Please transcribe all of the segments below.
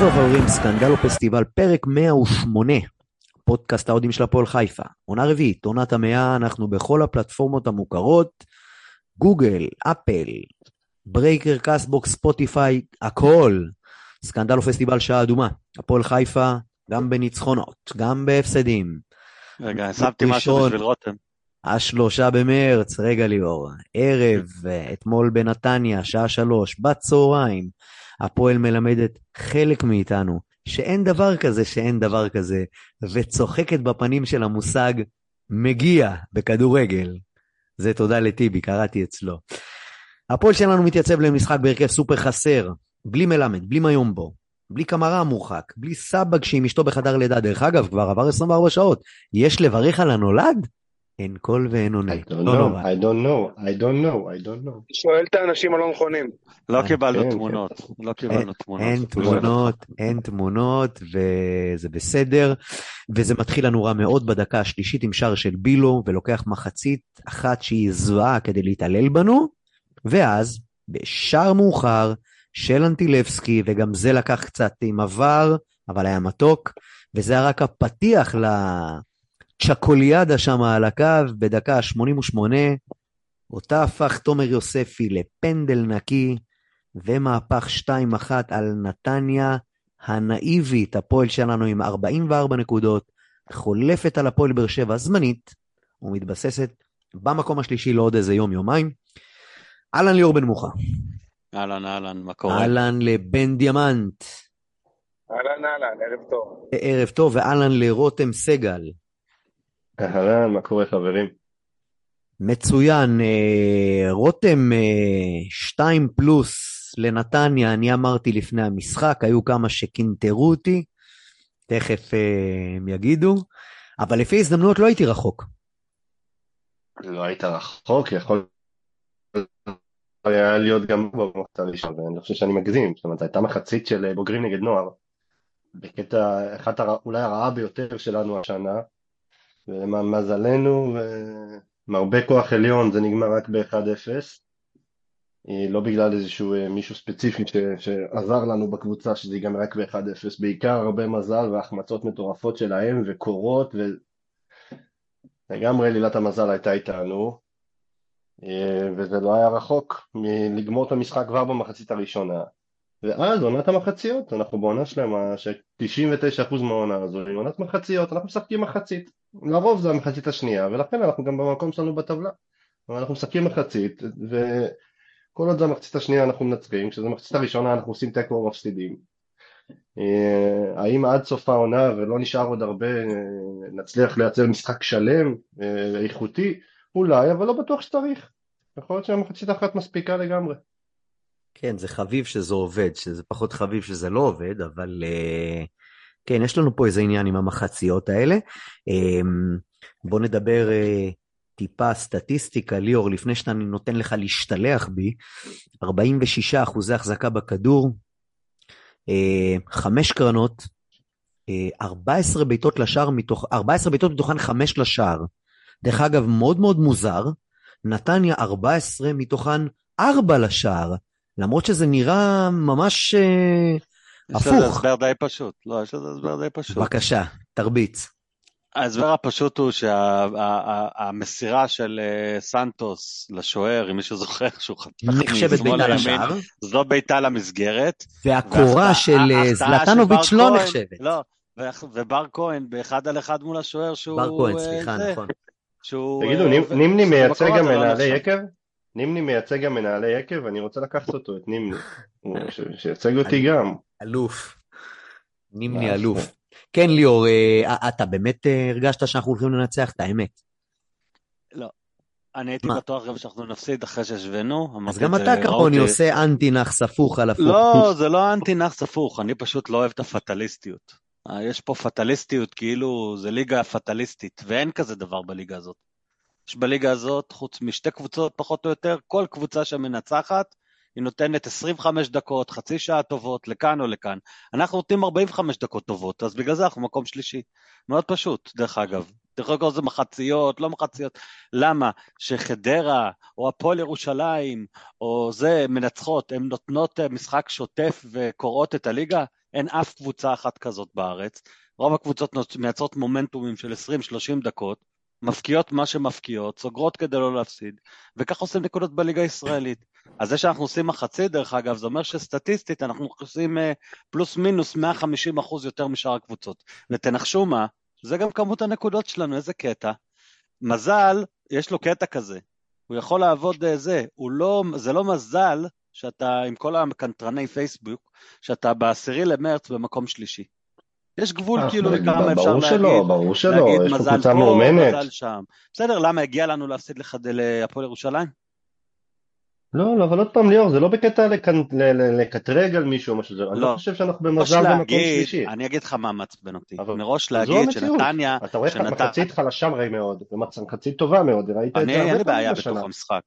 טוב חברים, סקנדל או פסטיבל, פרק 108, פודקאסט האוהדים של הפועל חיפה. עונה רביעית, עונת המאה, אנחנו בכל הפלטפורמות המוכרות, גוגל, אפל, Breaker, Castbox, ספוטיפיי, הכל. סקנדל או פסטיבל שעה אדומה. הפועל חיפה, גם בניצחונות, גם בהפסדים. רגע, שמתי משהו. בשביל רותם. השלושה במרץ, רגע ליאור, ערב, אתמול בנתניה, שעה שלוש, בצהריים, הפועל מלמדת חלק מאיתנו שאין דבר כזה שאין דבר כזה, וצוחקת בפנים של המושג מגיע בכדורגל. זה תודה לטיבי, קראתי אצלו. הפועל שלנו מתייצב למשחק בהרכב סופר חסר, בלי מלמד, בלי מיומבו, בלי קמרה המורחק, בלי סבג שעם אשתו בחדר לידה. דרך אגב, כבר עבר 24 שעות. יש לברך על הנולד? אין קול ואין עונה. I don't לא נורא. I don't know, I don't know, I don't know. שואל את האנשים הלא נכונים. לא כן, קיבלנו כן. תמונות. לא קיבלנו תמונות. אין תמונות, אין תמונות, וזה בסדר. וזה מתחיל לנו רע מאוד בדקה השלישית עם שער של בילו, ולוקח מחצית אחת שהיא זוועה כדי להתעלל בנו, ואז, בשער מאוחר של אנטילבסקי, וגם זה לקח קצת עם עבר, אבל היה מתוק, וזה היה רק הפתיח לצ'קוליאדה שם על הקו בדקה ה-88, אותה הפך תומר יוספי לפנדל נקי, ומהפך 2-1 על נתניה הנאיבית, הפועל שלנו עם 44 נקודות, חולפת על הפועל באר שבע זמנית, ומתבססת במקום השלישי לעוד איזה יום-יומיים. אהלן ליאור בן מוחה, אהלן, אהלן, מה קורה? אהלן לבן דיאמנט, אהלן אהלן, ערב טוב. ערב טוב, ואהלן לרותם סגל. אהלן, מה קורה חברים? מצוין, אה, רותם אה, שתיים פלוס לנתניה, אני אמרתי לפני המשחק, היו כמה שקינטרו אותי, תכף אה, הם יגידו, אבל לפי הזדמנות לא הייתי רחוק. לא היית רחוק, יכול היה להיות גם במחצה הראשון, ואני חושב שאני מגזים, זאת אומרת, הייתה מחצית של אה, בוגרים נגד נוער, בקטע, אחת הרע, אולי הרעה ביותר שלנו השנה, ולמזלנו, עם הרבה כוח עליון, זה נגמר רק ב-1-0, אה, לא בגלל איזשהו אה, מישהו ספציפי ש, שעזר לנו בקבוצה שזה ייגמר רק ב-1-0, בעיקר הרבה מזל והחמצות מטורפות שלהם וקורות ולגמרי עלילת המזל הייתה איתנו. אה, וזה לא היה רחוק מלגמור את המשחק כבר במחצית הראשונה ואז עונת המחציות, אנחנו בעונה שלמה ש-99% מהעונה הזו היא עונת מחציות, אנחנו משחקים מחצית לרוב זה המחצית השנייה ולכן אנחנו גם במקום שלנו בטבלה אבל אנחנו משחקים מחצית ו... כל עוד זה המחצית השנייה אנחנו מנצחים, כשזה המחצית הראשונה אנחנו עושים תיקו או מפסידים. אה, האם עד סוף העונה ולא נשאר עוד הרבה אה, נצליח לייצר משחק שלם אה, ואיכותי? אולי, אבל לא בטוח שצריך. יכול להיות שהמחצית אחת מספיקה לגמרי. כן, זה חביב שזה עובד, שזה פחות חביב שזה לא עובד, אבל אה, כן, יש לנו פה איזה עניין עם המחציות האלה. אה, בוא נדבר אה, טיפה סטטיסטיקה, ליאור, לפני שאני נותן לך להשתלח בי, 46 אחוזי החזקה בכדור, אה, חמש קרנות, אה, 14 בעיטות לשער מתוך, 14 בעיטות מתוכן חמש לשער. דרך אגב, מאוד מאוד מוזר, נתניה 14 מתוכן 4 לשער, למרות שזה נראה ממש אה, יש לזה הפוך. הסבר די פשוט. לא, יש לזה הסבר די פשוט. בבקשה, תרביץ. ההסבר הפשוט הוא שהמסירה של אה, סנטוס לשוער, אם מישהו זוכר שהוא חתך נחשבת משמאל בעיטה לימין, לשער, זו לא בעיטה למסגרת. והקורה של אה, זלטנוביץ' לא כהן- נחשבת. לא, ובר כהן באחד על אחד מול השוער שהוא... בר כהן, סליחה, נכון. תגידו, נימני מייצג גם לא מנהלי. יקב? נימני מייצג גם מנהלי יקב? אני רוצה לקחת אותו, את נימני. שייצג אותי גם. אלוף. נימני אה, אלוף. כן, ליאור, אה, אתה באמת אה, הרגשת שאנחנו הולכים לנצח את האמת. אני הייתי? בטוח גם שאנחנו נפסיד אחרי שהשווינו. אז גם את אתה כמוני עושה אנטי נח ספוך על הפוך. לא, זה לא אנטי נאחס הפוך, אני פשוט לא אוהב את הפטליסטיות. אה, יש פה פטליסטיות, כאילו זה ליגה פטליסטית, ואין כזה דבר בליגה הזאת. יש בליגה הזאת, חוץ משתי קבוצות פחות או יותר, כל קבוצה שמנצחת, היא נותנת 25 דקות, חצי שעה טובות, לכאן או לכאן. אנחנו נותנים 45 דקות טובות, אז בגלל זה אנחנו מקום שלישי. מאוד פשוט, דרך אגב. דרך אגב זה מחציות, לא מחציות. למה? שחדרה, או הפועל ירושלים, או זה, מנצחות, הן נותנות אה, משחק שוטף וקוראות את הליגה? אין אף קבוצה אחת כזאת בארץ. רוב הקבוצות מייצרות מומנטומים של 20-30 דקות, מפקיעות מה שמפקיעות, סוגרות כדי לא להפסיד, וכך עושים נקודות בליגה הישראלית. אז זה שאנחנו עושים מחצית, דרך אגב, זה אומר שסטטיסטית אנחנו עושים אה, פלוס מינוס 150 אחוז יותר משאר הקבוצות. ותנחשו מה, זה גם כמות הנקודות שלנו, איזה קטע. מזל, יש לו קטע כזה. הוא יכול לעבוד אה, זה, הוא לא, זה לא מזל שאתה עם כל הקנטרני פייסבוק, שאתה בעשירי למרץ במקום שלישי. יש גבול אה, כאילו לכמה אפשר להגיד. שלא, ברור שלא, יש פה קבוצה מאומנת. בסדר, למה הגיע לנו להפסיד לך להפועל ירושלים? לא, לא, אבל עוד פעם ליאור, זה לא בקטע לקטרג על מישהו או משהו, זה- אני לא. לא חושב שאנחנו במזל במקום שלישי. אני אגיד לך מה מעצבן אותי. מראש להגיד. שנתניה, אתה רואה שנת- מחצית חלשה מאוד, ומחצית טובה מאוד, ראית את אני, זה אין לי הרבה בעיה פעמים בתוך בשנה. המשחק.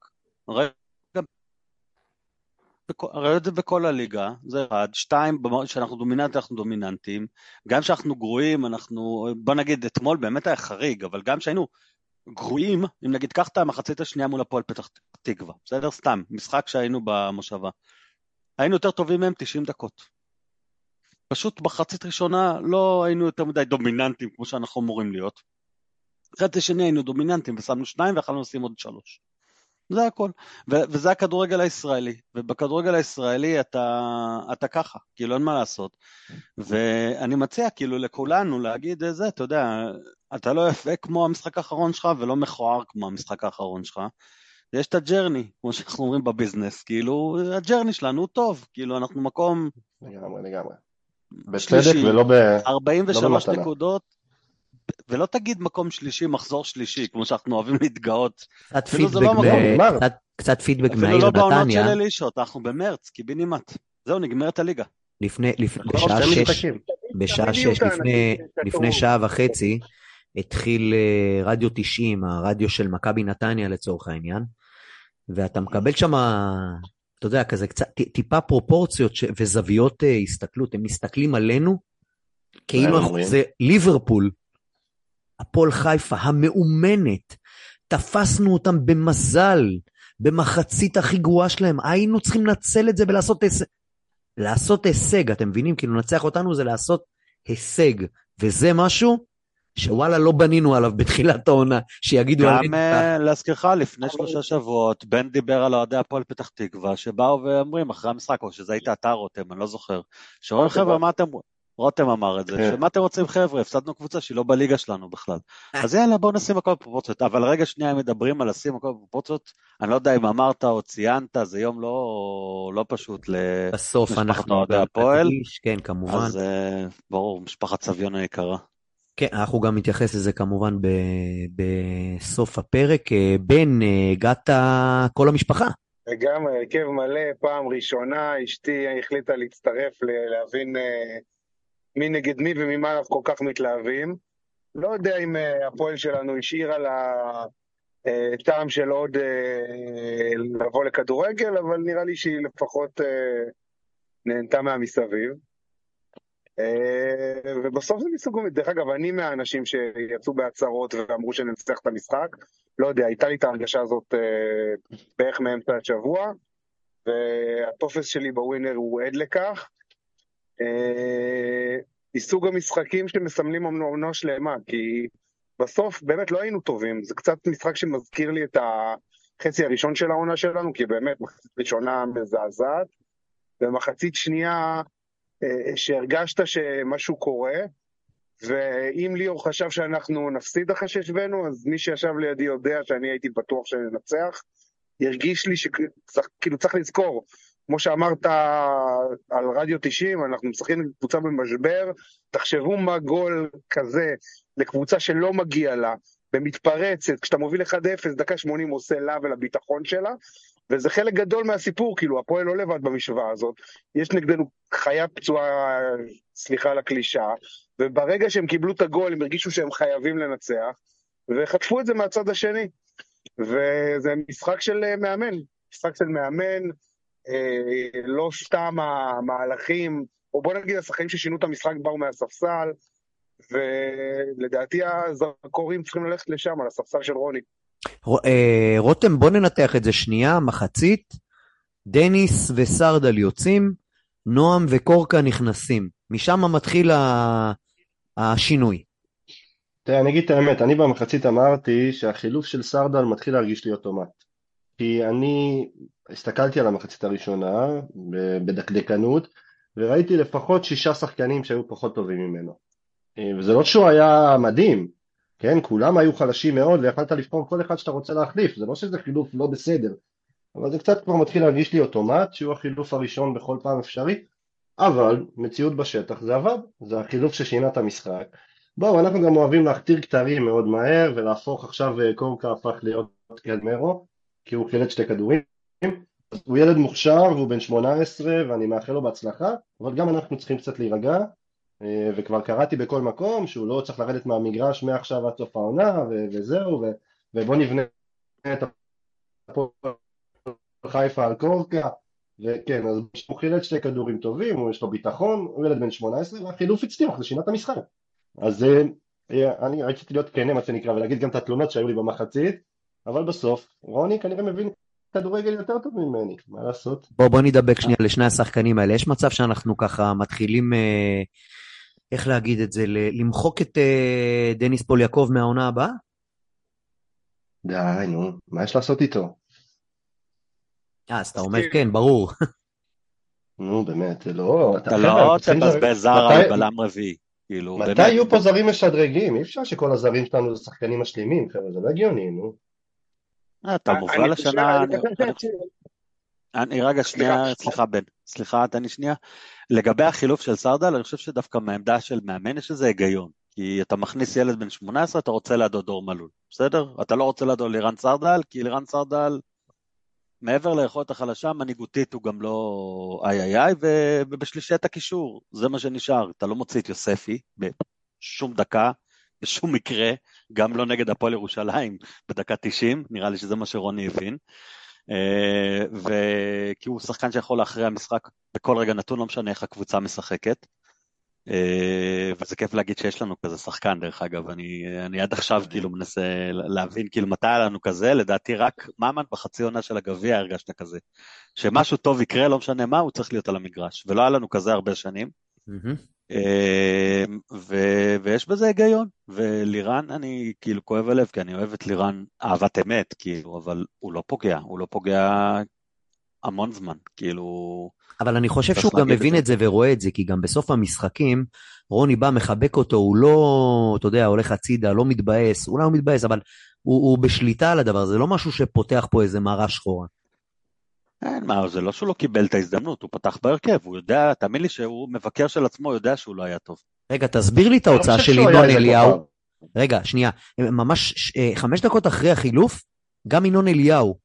ראיתי את זה בכל הליגה, זה אחד. שתיים, כשאנחנו דומיננטים, אנחנו דומיננטים. גם כשאנחנו גרועים, אנחנו, בוא נגיד, אתמול באמת היה חריג, אבל גם כשהיינו גרועים, אם נגיד, קח את המחצית השנייה מול הפועל פתח תקווה, בסדר? סתם, משחק שהיינו במושבה. היינו יותר טובים מהם 90 דקות. פשוט מחצית ראשונה לא היינו יותר מדי דומיננטים כמו שאנחנו אמורים להיות. חצי שני היינו דומיננטים ושמנו שניים ויכולנו לשים עוד שלוש. זה הכל. ו- וזה הכדורגל הישראלי. ובכדורגל הישראלי אתה, אתה ככה, כאילו אין מה לעשות. ואני מציע כאילו לכולנו להגיד אה, זה, אתה יודע, אתה לא יפה כמו המשחק האחרון שלך ולא מכוער כמו המשחק האחרון שלך. יש את ה journey, כמו שאנחנו אומרים ב business, כאילו, ה journey שלנו הוא טוב, כאילו, אנחנו מקום לגמרי, לגמרי. בצדק ולא ב... 43 לא. נקודות, ולא תגיד מקום שלישי, מחזור שלישי, כמו שאנחנו אוהבים להתגאות. קצת אפילו פידבק, לא ב-. קצת- קצת פידבק אפילו מהעיר לא בעונות של נתניה, אלישות, אנחנו במרץ, קיבינימט. זהו, נגמרת הליגה. לפני, לפני, לא, בשעה שש. בשעה שש, לפני. לפני שעה וחצי, התחיל אה, רדיו 90, הרדיו של מכבי נתניה לצורך העניין, ואתה מקבל שם, אתה יודע, כזה קצת, טיפה פרופורציות ש- וזוויות אה, הסתכלות, הם מסתכלים עלינו, כאילו? זה ליברפול, הפועל חיפה המאומנת, תפסנו אותם במזל, במחצית הכי גרועה שלהם, היינו צריכים לנצל את זה ולעשות הישג. לעשות הישג, אתם מבינים? כאילו לנצח אותנו זה לעשות הישג, וזה משהו שוואלה לא בנינו עליו בתחילת העונה, שיגידו גם אה, להזכירך, לפני שלושה שבועות, בן דיבר על אוהדי הפועל פתח תקווה, שבאו ואומרים אחרי המשחק, או שזה היית אתה רותם, אני לא זוכר, שאומרים חבר'ה. מה אתם... רותם אמר את זה, כן. שמה אתם רוצים חבר'ה, הפסדנו קבוצה שהיא לא בליגה שלנו בכלל. אז יאללה, בואו נשים הכל בפרופורציות. אבל רגע שנייה, אם מדברים על לשים הכל בפרופורציות, אני לא יודע אם אמרת או ציינת, זה יום לא, לא פשוט ל... בסוף משפחת אנחנו אוהדי הפועל. כן כמובן, אז אה, ברור, משפחת סביון היקרה. כן אנחנו גם נתייחס לזה כמובן ב, בסוף הפרק. אה, בן, אה, הגעת כל המשפחה. לגמרי, הרכב מלא, פעם ראשונה, אשתי החליטה להצטרף, להבין מי נגד מי וממה אנחנו כל כך מתלהבים. לא יודע אם אה, הפועל שלנו השאירה לה אה, טעם של עוד אה, לבוא לכדורגל, אבל נראה לי שהיא לפחות אה, נהנתה מהמסביב. אה, ובסוף זה מסוג, דרך אגב, אני מהאנשים שיצאו בהצהרות ואמרו שננצח את המשחק. לא יודע, הייתה לי את ההרגשה הזאת אה, בערך מאמצע השבוע, והטופס שלי בווינר הוא עד לכך. אה, מסוג המשחקים שמסמלים עונה שלמה, כי בסוף באמת לא היינו טובים, זה קצת משחק שמזכיר לי את החצי הראשון של העונה שלנו, כי באמת מחצית ראשונה מזעזעת, ומחצית שנייה אה, שהרגשת שמשהו קורה, ואם ליאור חשב שאנחנו נפסיד אחרי שהשווינו, אז מי שישב לידי יודע שאני הייתי בטוח שננצח. הרגיש לי שכאילו צריך לזכור, כמו שאמרת על רדיו 90, אנחנו משחקים קבוצה במשבר, תחשבו מה גול כזה לקבוצה שלא מגיע לה, במתפרצת, כשאתה מוביל 1-0, דקה 80 עושה לה ולביטחון שלה, וזה חלק גדול מהסיפור, כאילו, הפועל לא לבד במשוואה הזאת. יש נגדנו חיה פצועה, סליחה על הקלישאה, וברגע שהם קיבלו את הגול, הם הרגישו שהם חייבים לנצח, וחטפו את זה מהצד השני. וזה משחק של אה, מאמן, משחק של מאמן, לא סתם המהלכים, או בוא נגיד השחקנים ששינו את המשחק באו מהספסל, ולדעתי הזרקורים צריכים ללכת לשם, על הספסל של רוני. אה, רותם, בוא ננתח את זה שנייה, מחצית, דניס וסרדל יוצאים, נועם וקורקה נכנסים. משם מתחיל ה- השינוי. תראה, אני אגיד את האמת, אני במחצית אמרתי שהחילוף של סרדל מתחיל להרגיש לי אוטומט. כי אני הסתכלתי על המחצית הראשונה בדקדקנות, וראיתי לפחות שישה שחקנים שהיו פחות טובים ממנו. אה, וזה לא שהוא היה מדהים, כן? כולם היו חלשים מאוד, ויכולת לבחור כל אחד שאתה רוצה להחליף, זה לא שזה חילוף לא בסדר, אבל זה קצת כבר מתחיל להרגיש לי אוטומט, שהוא החילוף הראשון בכל פעם אפשרי, אבל מציאות בשטח זה עבד, זה החילוף ששינה את המשחק. בואו, אנחנו גם אוהבים להכתיר כתרים מאוד מהר, ולהפוך עכשיו אה, קורקה הפך להיות קלמרו, כי הוא חילץ שתי כדורים. הוא ילד מוכשר והוא בן 18 ואני מאחל לו בהצלחה, אבל גם אנחנו צריכים קצת להירגע, אה, וכבר קראתי בכל מקום שהוא לא צריך לרדת מהמגרש מעכשיו עד סוף העונה וזהו, ו- ובוא נבנה את הפועל חיפה על קורקה, וכן, אז הוא חילץ שתי כדורים טובים, יש לו ביטחון, הוא ילד בן 18 והחילוף הצליח, זה שינה את המשחק. אז אה, אני רציתי להיות כן מה שנקרא ולהגיד גם את התלונות שהיו לי במחצית, אבל בסוף רוני כנראה מבין כדורגל יותר טוב ממני, מה לעשות? בוא, בוא נדבק שנייה לשני השחקנים האלה. יש מצב שאנחנו ככה מתחילים, אה, איך להגיד את זה, ל- למחוק את אה, דניס פוליאקוב מהעונה הבאה? די, נו, מה יש לעשות איתו? אה, אז אתה אומר מסכים. כן, ברור. נו, באמת, זה לא... אתה לא תבזבז זר על בלם רביעי. כאילו, מתי באמת. יהיו פה זרים משדרגים? אי אפשר שכל הזרים שלנו זה שחקנים משלימים, חבר'ה, זה לא הגיוני, נו. אה, אתה מובל השנה... אני רגע, שנייה, סליחה. בן, סליחה, תן לי שנייה. לגבי החילוף של סרדל, אני חושב שדווקא מהעמדה של מאמן יש לזה היגיון. כי אתה מכניס ילד בן 18, אתה רוצה לידו דור מלול, בסדר? אתה לא רוצה לידו לירן סרדל, כי לירן סרדל, מעבר ליכולת החלשה, מנהיגותית הוא גם לא איי איי איי, ובשלישיית הקישור, זה מה שנשאר. אתה לא מוציא את יוספי בשום דקה, בשום מקרה, גם לא נגד הפועל ירושלים בדקה 90, נראה לי שזה מה שרוני הבין. אה, וכי הוא שחקן שיכול להכריע משחק בכל רגע נתון, לא משנה איך הקבוצה משחקת. אה, וזה כיף להגיד שיש לנו כזה שחקן דרך אגב, אני, אני עד עכשיו כאילו מנסה להבין כאילו מתי היה לנו כזה, לדעתי רק ממן בחצי עונה של הגביע הרגשת כזה. שמשהו טוב יקרה, לא משנה מה, הוא צריך להיות על המגרש, ולא היה לנו כזה הרבה שנים. מהמם. אה, ו- ויש בזה היגיון, ולירן אני כאילו כואב הלב, כי אני אוהב את לירן אהבת אמת, כאילו, אבל הוא לא פוגע, הוא לא פוגע המון זמן, כאילו, אבל אני חושב שהוא גם מבין זה. את זה ורואה את זה, כי גם בסוף המשחקים, רוני בא, מחבק אותו, הוא לא, אתה יודע, הולך הצידה, לא מתבאס, אולי הוא מתבאס, אבל הוא, הוא בשליטה על הדבר, זה לא משהו שפותח פה איזה מראה שחורה. אין מה, זה לא שהוא לא קיבל את ההזדמנות, הוא פתח בהרכב, הוא יודע, תאמין לי שהוא מבקר של עצמו, יודע שהוא לא היה טוב. רגע, תסביר לי את ההוצאה של ינון אליהו. רגע, שנייה, ממש אה, חמש דקות אחרי החילוף, גם ינון אליהו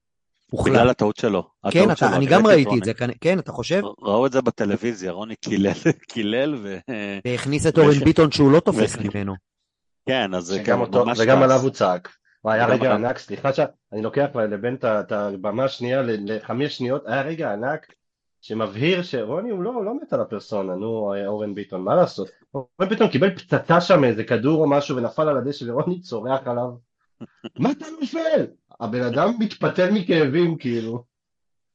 הוחלף. בגלל הטעות שלו. כן, הטעות אתה, שלו, אני גם ראיתי את זה, כן, אתה חושב? ראו את זה בטלוויזיה, רוני קילל, קילל ו... והכניס את אורן. ביטון שהוא לא תופס. ממנו. כן, אז זה גם אותו, ממש וגם. עליו הוא צעק. היה וגם רגע. ענק, סליחה שאני לוקח לבן את הבמה השנייה לחמש שניות, היה רגע ענק שמבהיר שרוני הוא לא, לא מת על הפרסונה, נו אורן ביטון, מה לעשות? אורן ביטון קיבל פצצה שם איזה כדור או משהו ונפל על הדשא ורוני צורח עליו מה אתה נופל? הבן אדם מתפתל מכאבים כאילו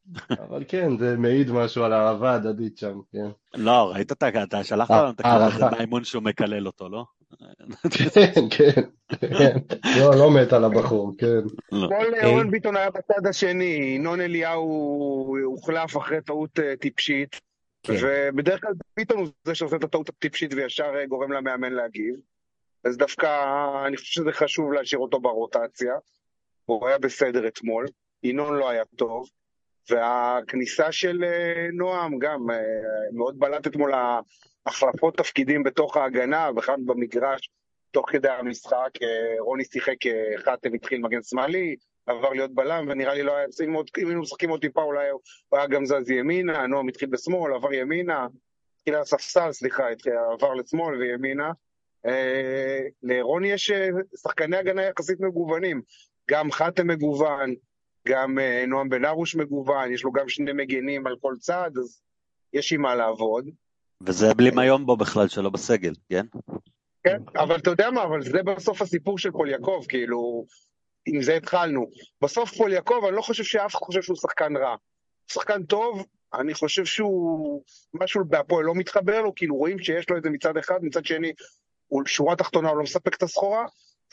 אבל כן, זה מעיד משהו על האהבה ההדדית שם, כן. לא, ראית. אתה שלחת אה, לנו את הזה הערכה. מהאימון שהוא מקלל אותו, לא? כן, כן, כן. לא, לא מת על הבחור, כן. לא. כל אוקיי. אורן ביטון היה בצד השני, ינון אליהו הוחלף אחרי טעות אה, טיפשית, כן. ובדרך כלל ביטון הוא זה שעושה את הטעות הטיפשית וישר אה, גורם למאמן להגיב. אז דווקא אני חושב שזה חשוב להשאיר אותו ברוטציה. הוא היה בסדר אתמול, ינון לא היה טוב, והכניסה של אה, נועם גם אה, מאוד בלט אתמול החלפות תפקידים בתוך ההגנה, בכלל במגרש, תוך כדי המשחק, אה, רוני שיחק, אה, חתם התחיל מגן שמאלי, עבר להיות בלם, ונראה לי לא היה, אם עוד- אם היינו משחקים עוד טיפה אולי הוא היה גם זז ימינה, נועם התחיל בשמאל, עבר ימינה, התחיל הספסל, סליחה, התחיל, עבר לשמאל וימינה. אה, לרוני יש שחקני הגנה יחסית מגוונים, גם חתם מגוון, גם נועם בן ארוש מגוון, יש לו גם שני מגנים על כל צד, אז יש עם מה לעבוד. וזה בלי מיומבו בכלל שלא בסגל, כן? כן, אבל אתה יודע מה, אבל זה בסוף הסיפור של פוליאקוב, כאילו, עם זה התחלנו. בסוף פוליאקוב, אני לא חושב שאף אחד חושב שהוא שחקן רע. שחקן טוב, אני חושב שהוא, משהו בהפועל לא מתחבר לו, כאילו רואים שיש לו את זה מצד אחד, מצד שני, שורה תחתונה הוא לא מספק את הסחורה,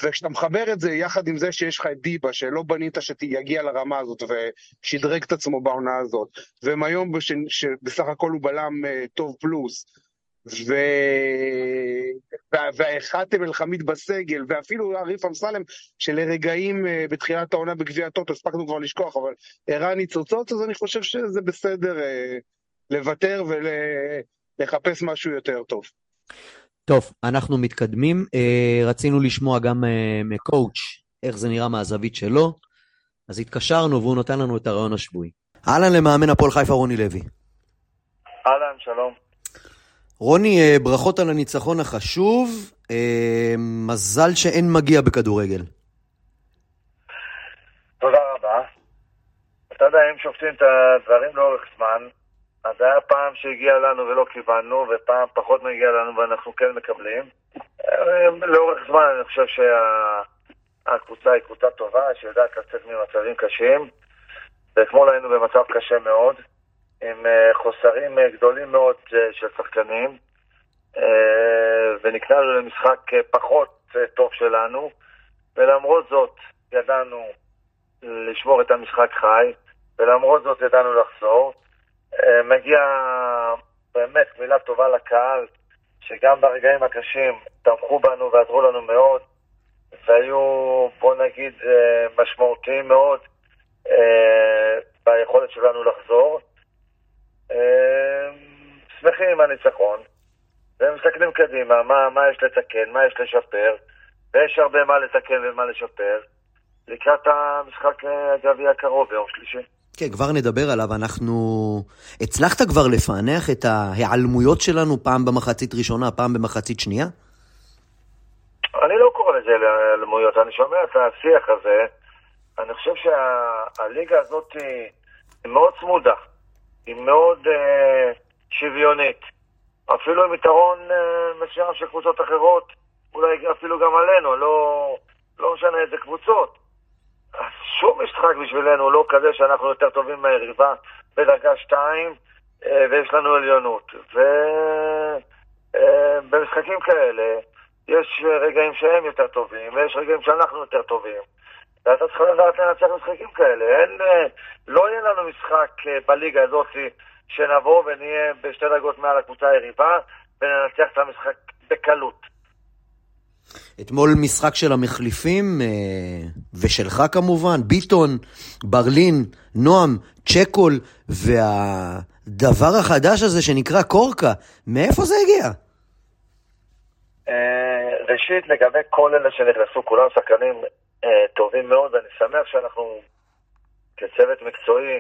וכשאתה מחבר את זה יחד עם זה שיש לך את דיבה, שלא בנית שיגיע לרמה הזאת ושדרג את עצמו בעונה הזאת, והם היום בש... שבסך הכל הוא בלם uh, טוב פלוס, ו... והחתם אל-חמיד בסגל, ואפילו עריף אמסלם, שלרגעים uh, בתחילת העונה בגביע הטוטו, הספקנו כבר לשכוח, אבל הראה ניצוצות, אז אני חושב שזה בסדר uh, לוותר ולחפש משהו יותר טוב. טוב, אנחנו מתקדמים. Uh, רצינו לשמוע גם uh, מקואוץ' איך זה נראה מהזווית שלו, אז התקשרנו והוא נותן לנו את הרעיון השבועי. אהלן למאמן הפועל חיפה רוני לוי. אהלן, שלום. רוני, uh, ברכות על הניצחון החשוב. מזל שאין מגיע בכדורגל. תודה רבה. אתה יודע, אם שופטים את הדברים לאורך זמן, אז היה פעם שהגיע לנו ולא קיבלנו, ופעם פחות מגיע לנו ואנחנו כן מקבלים. לאורך זמן אני חושב שהקבוצה היא קבוצה טובה, שיודעת לצאת ממצבים קשים, ואתמול היינו במצב קשה מאוד, עם אה, חוסרים אה, גדולים מאוד אה, של שחקנים, ונקלענו למשחק פחות טוב שלנו, ולמרות זאת ידענו לשמור את המשחק חי, ולמרות זאת ידענו לחזור. אה, מגיע באמת מילה טובה לקהל, שגם ברגעים הקשים תמכו בנו ועזרו לנו מאוד, והיו, בוא נגיד, אה, משמעותיים מאוד אה, ביכולת שלנו לחזור. שמחים עם הניצחון, ומסתכלים קדימה, מה, מה יש לתקן, מה יש לשפר, ויש הרבה מה לתקן ומה לשפר, לקראת המשחק הגביע הקרוב ביום שלישי. כן, כבר נדבר עליו. אנחנו... הצלחת כבר לפענח את ההיעלמויות שלנו פעם במחצית ראשונה, פעם במחצית שנייה? אני לא קורא לזה היעלמויות, אני שומע את השיח הזה. אני חושב שהליגה שה... הזאת היא מאוד צמודה, היא מאוד אה, שוויונית. אפילו עם יתרון אה, מסוים של קבוצות אחרות, אולי אפילו גם עלינו, לא, לא משנה איזה קבוצות. שום משחק בשבילנו לא כזה שאנחנו יותר טובים מהיריבה בדרגה 2 אה, ויש לנו עליונות. ובמשחקים אה, כאלה יש רגעים שהם יותר טובים ויש רגעים שאנחנו יותר טובים. ואתה צריך לדעת לנצח משחקים כאלה. אין, אה, לא יהיה לנו משחק בליגה הזאת שנבוא ונהיה בשתי דרגות מעל הקבוצה היריבה וננצח את המשחק בקלות. אתמול משחק של המחליפים, אה, ושלך כמובן, ביטון, ברלין, נועם, צ'קול, והדבר החדש הזה שנקרא קורקה, מאיפה זה הגיע? אה, ראשית, לגבי כל אלה שנכנסו, כולם שחקנים אה, טובים מאוד, ואני שמח שאנחנו כצוות מקצועי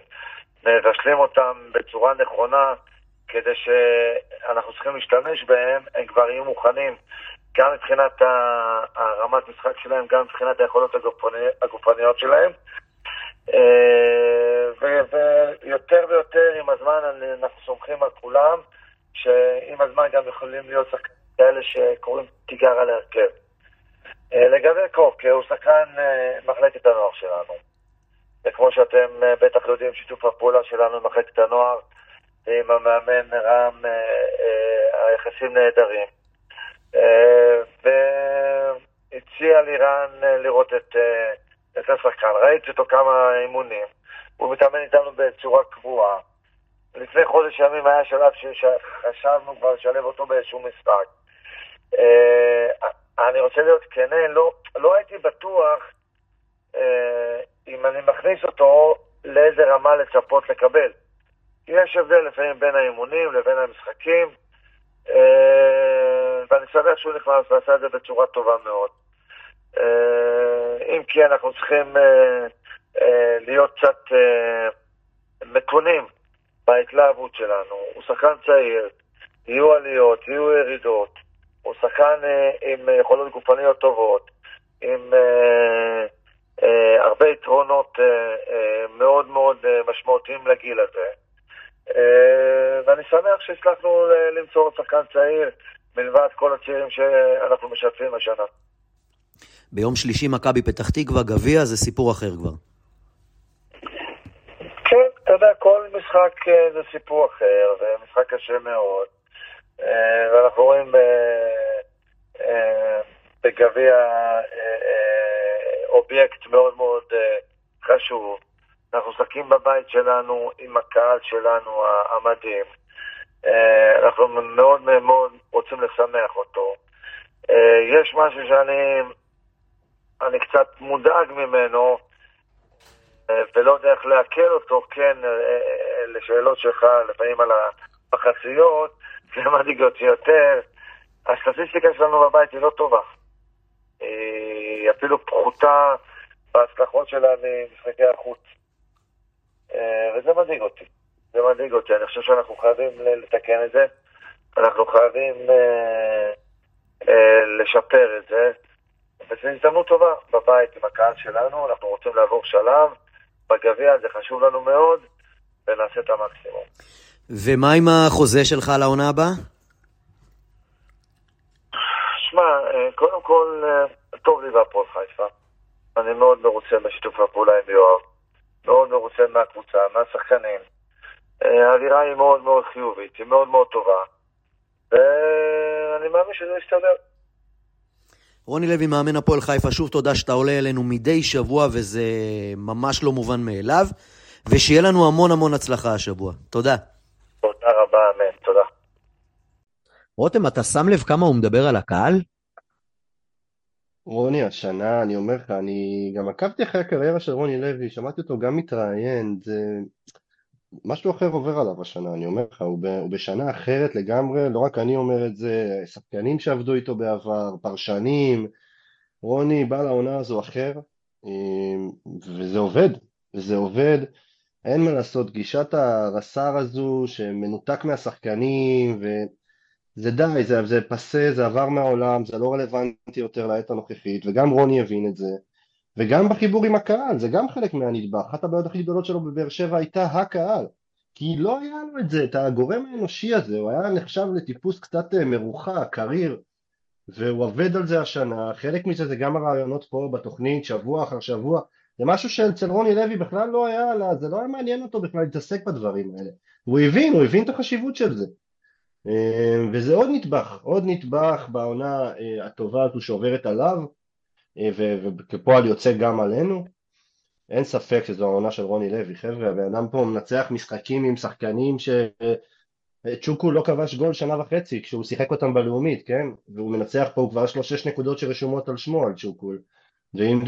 מבשלים אותם בצורה נכונה, כדי שאנחנו צריכים להשתמש בהם, הם כבר יהיו מוכנים. גם מבחינת הרמת משחק שלהם, גם מבחינת היכולות הגופניות שלהם. אה, ויותר ויותר עם הזמן אנחנו סומכים על כולם, שעם הזמן גם יכולים להיות שחקנים כאלה שקוראים תיגר על ההרכב. אה, לגבי קוקה, הוא שחקן אה, מחלקת הנוער שלנו. וכמו שאתם בטח יודעים, שיתוף הפעולה שלנו עם מחלקת הנוער ועם המאמן רם, היחסים נהדרים. אה, והציע לירן אה, לראות את, אה, את השחקן. ראיתי אותו כמה אימונים. הוא מתאמן איתנו בצורה קבועה. לפני חודש ימים היה שלב שחשבנו כבר לשלב אותו באיזשהו משחק. אני רוצה להיות כנה, לא, לא הייתי בטוח אם אני מכניס אותו לאיזה רמה לצפות לקבל. יש הבדל לפעמים בין האימונים לבין המשחקים. ואני שמח שהוא נכנס ועשה את זה בצורה טובה מאוד. אה, אם כי אנחנו צריכים אה, אה, להיות קצת מתונים בהתלהבות שלנו. הוא שחקן צעיר, יהיו עליות, יהיו ירידות. הוא שחקן עם יכולות גופניות טובות, עם הרבה יתרונות מאוד מאוד משמעותיים לגיל הזה. ואני שמח שהצלחנו למצוא שחקן צעיר מלבד כל הצעירים שאנחנו משתפים השנה. ביום שלישי מכבי פתח תקווה, גביע, זה סיפור אחר כבר. כן, אתה יודע, כל משחק אה, זה סיפור אחר, זה משחק קשה מאוד, אה, ואנחנו רואים אה, בגביע אובייקט מאוד מאוד חשוב. אנחנו משחקים בבית שלנו עם הקהל שלנו המדהים. אה, אנחנו מאוד מאוד רוצים לשמח אותו. אה, יש משהו שאני אני קצת מודאג ממנו, אה, ולא יודע איך לעכל אותו, כן, לשאלות שלך, לפעמים על המחציות, זה מדאיג אותי יותר. הסטטיסטיקה שלנו בבית היא לא טובה. היא אפילו פחותה בהצלחות שלה ממשחקי החוץ. וזה מדאיג אותי. זה מדאיג אותי. אני חושב שאנחנו חייבים לתקן את זה. אנחנו חייבים אה, אה, לשפר את זה. וזו הזדמנות טובה בבית עם הקהל שלנו. אנחנו רוצים לעבור שלב. בגביע זה חשוב לנו מאוד, ונעשה את המקסימום. ומה עם החוזה שלך לעונה הבאה? שמע, אה, קודם כל, טוב לי בהפועל חיפה. אני מאוד מרוצה משיתוף הפעולה עם יואב. מאוד מרוצה מהקבוצה, מהשחקנים. האווירה היא מאוד מאוד חיובית, היא מאוד מאוד טובה. ואני מאמין שזה יסתדר. רוני לוי, מאמן הפועל חיפה, שוב תודה שאתה עולה אלינו מדי שבוע, וזה ממש לא מובן מאליו. ושיהיה לנו המון המון הצלחה השבוע. תודה. תודה רבה, אמן. תודה. רותם, אתה שם לב כמה הוא מדבר על הקהל? רוני, השנה, אני אומר לך, אני גם עקבתי אחרי הקריירה של רוני לוי, שמעתי אותו גם מתראיין, זה משהו אחר עובר עליו השנה, אני אומר לך, הוא, בשנה אחרת לגמרי, לא רק אני אומר את זה, שחקנים שעבדו איתו בעבר, פרשנים, רוני בא לעונה הזו אחר, אמ, וזה עובד, וזה עובד, אין מה לעשות, גישת הרס"ר הזו שמנותק מהשחקנים, ו... זה די, זה, זה פסה, זה עבר מהעולם, זה לא רלוונטי יותר לעת הנוכחית, וגם רוני הבין את זה, וגם בחיבור עם הקהל, זה גם חלק מהנדבך. אחת הבעיות הכי גדולות שלו בבאר שבע הייתה הקהל, כי לא היה לו את זה, את הגורם האנושי הזה, הוא היה נחשב לטיפוס קצת אה, מרוחק, קריר, והוא עובד על זה השנה, חלק מזה זה גם הרעיונות פה בתוכנית, שבוע אחר שבוע, זה משהו שאצל רוני לוי בכלל לא היה, זה לא היה מעניין אותו בכלל להתעסק בדברים האלה. הוא הבין, הוא הבין את החשיבות של זה. אה, וזה עוד נדבך, עוד נדבך בעונה אה, הטובה הזו שעוברת עליו וכפועל יוצא גם עלינו אין ספק שזו העונה של רוני לוי, חבר'ה, הבן אדם פה מנצח משחקים עם שחקנים ש... צ'וקו לא כבש גול שנה וחצי כשהוא שיחק אותם בלאומית, כן? והוא מנצח פה, הוא כבר יש לו שש נקודות שרשומות על שמו, על צ'וקו ואם,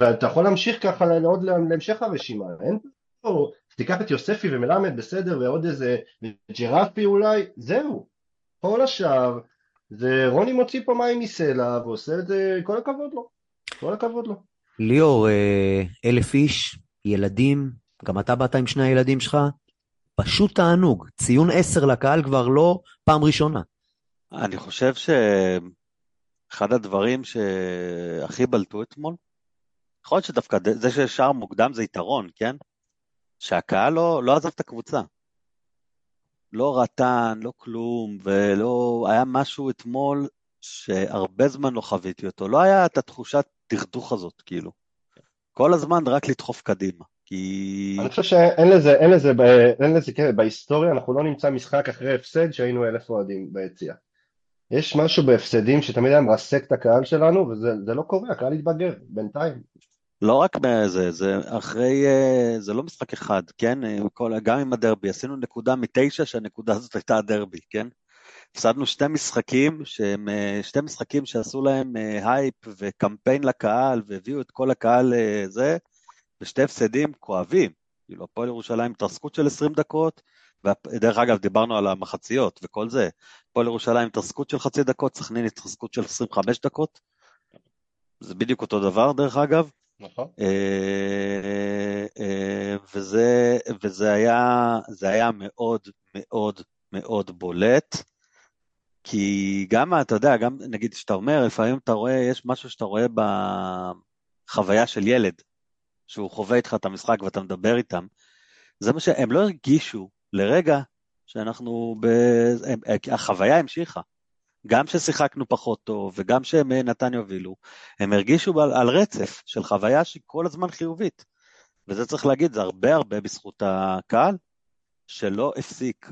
ואתה יכול להמשיך ככה לעוד להמשך הרשימה, אין פה תיקח את יוספי ומלמד בסדר ועוד איזה ג'רפי אולי, זהו. כל השאר זה רוני מוציא פה מים מסלע ועושה את זה, כל הכבוד לו. כל הכבוד לו. ליאור, אה, אלף איש, ילדים, גם אתה באת עם שני הילדים שלך, פשוט תענוג. ציון עשר לקהל כבר לא פעם ראשונה. אני חושב שאחד הדברים שהכי בלטו אתמול, יכול להיות שדווקא זה ששער מוקדם זה יתרון, כן? שהקהל לא, לא עזב את הקבוצה. לא רטן, לא כלום, ולא... היה משהו אתמול שהרבה זמן לא חוויתי אותו. לא היה את התחושת דכדוך הזאת, כאילו. כל הזמן רק לדחוף קדימה. כי... אני חושב שאין לזה, אין לזה, אין לזה, כן, בהיסטוריה אנחנו לא נמצא משחק אחרי הפסד שהיינו אלף אוהדים ביציאה. יש משהו בהפסדים שתמיד היה מרסק את הקהל שלנו, וזה לא קורה, הקהל התבגר, בינתיים. לא רק מזה, זה אחרי, אה, זה לא משחק אחד, כן? אה, כל, גם עם הדרבי, עשינו נקודה מתשע שהנקודה הזאת הייתה הדרבי, כן? הפסדנו שתי משחקים, שהם אה, שתי משחקים שעשו להם הייפ וקמפיין לקהל והביאו את כל הקהל לזה, ושתי הפסדים כואבים. כאילו, הפועל ירושלים התרסקות של 20 דקות, ודרך אגב, דיברנו על המחציות וכל זה. הפועל ירושלים התרסקות של חצי דקות, סכנין התרסקות של 25 דקות. זה בדיוק אותו דבר, דרך אגב. נכון. אה, אה, וזה, וזה היה, זה היה מאוד מאוד מאוד בולט, כי גם, אתה יודע, גם נגיד שאתה אומר, לפעמים אתה רואה, יש משהו שאתה רואה בחוויה של ילד, שהוא חווה איתך את המשחק ואתה מדבר איתם, זה מה שהם לא הרגישו לרגע שאנחנו, ב... החוויה המשיכה. גם ששיחקנו פחות טוב וגם שהם נתניה הובילו, הם הרגישו על, על רצף של חוויה שהיא כל הזמן חיובית. וזה צריך להגיד, זה הרבה הרבה בזכות הקהל, שלא הפסיק,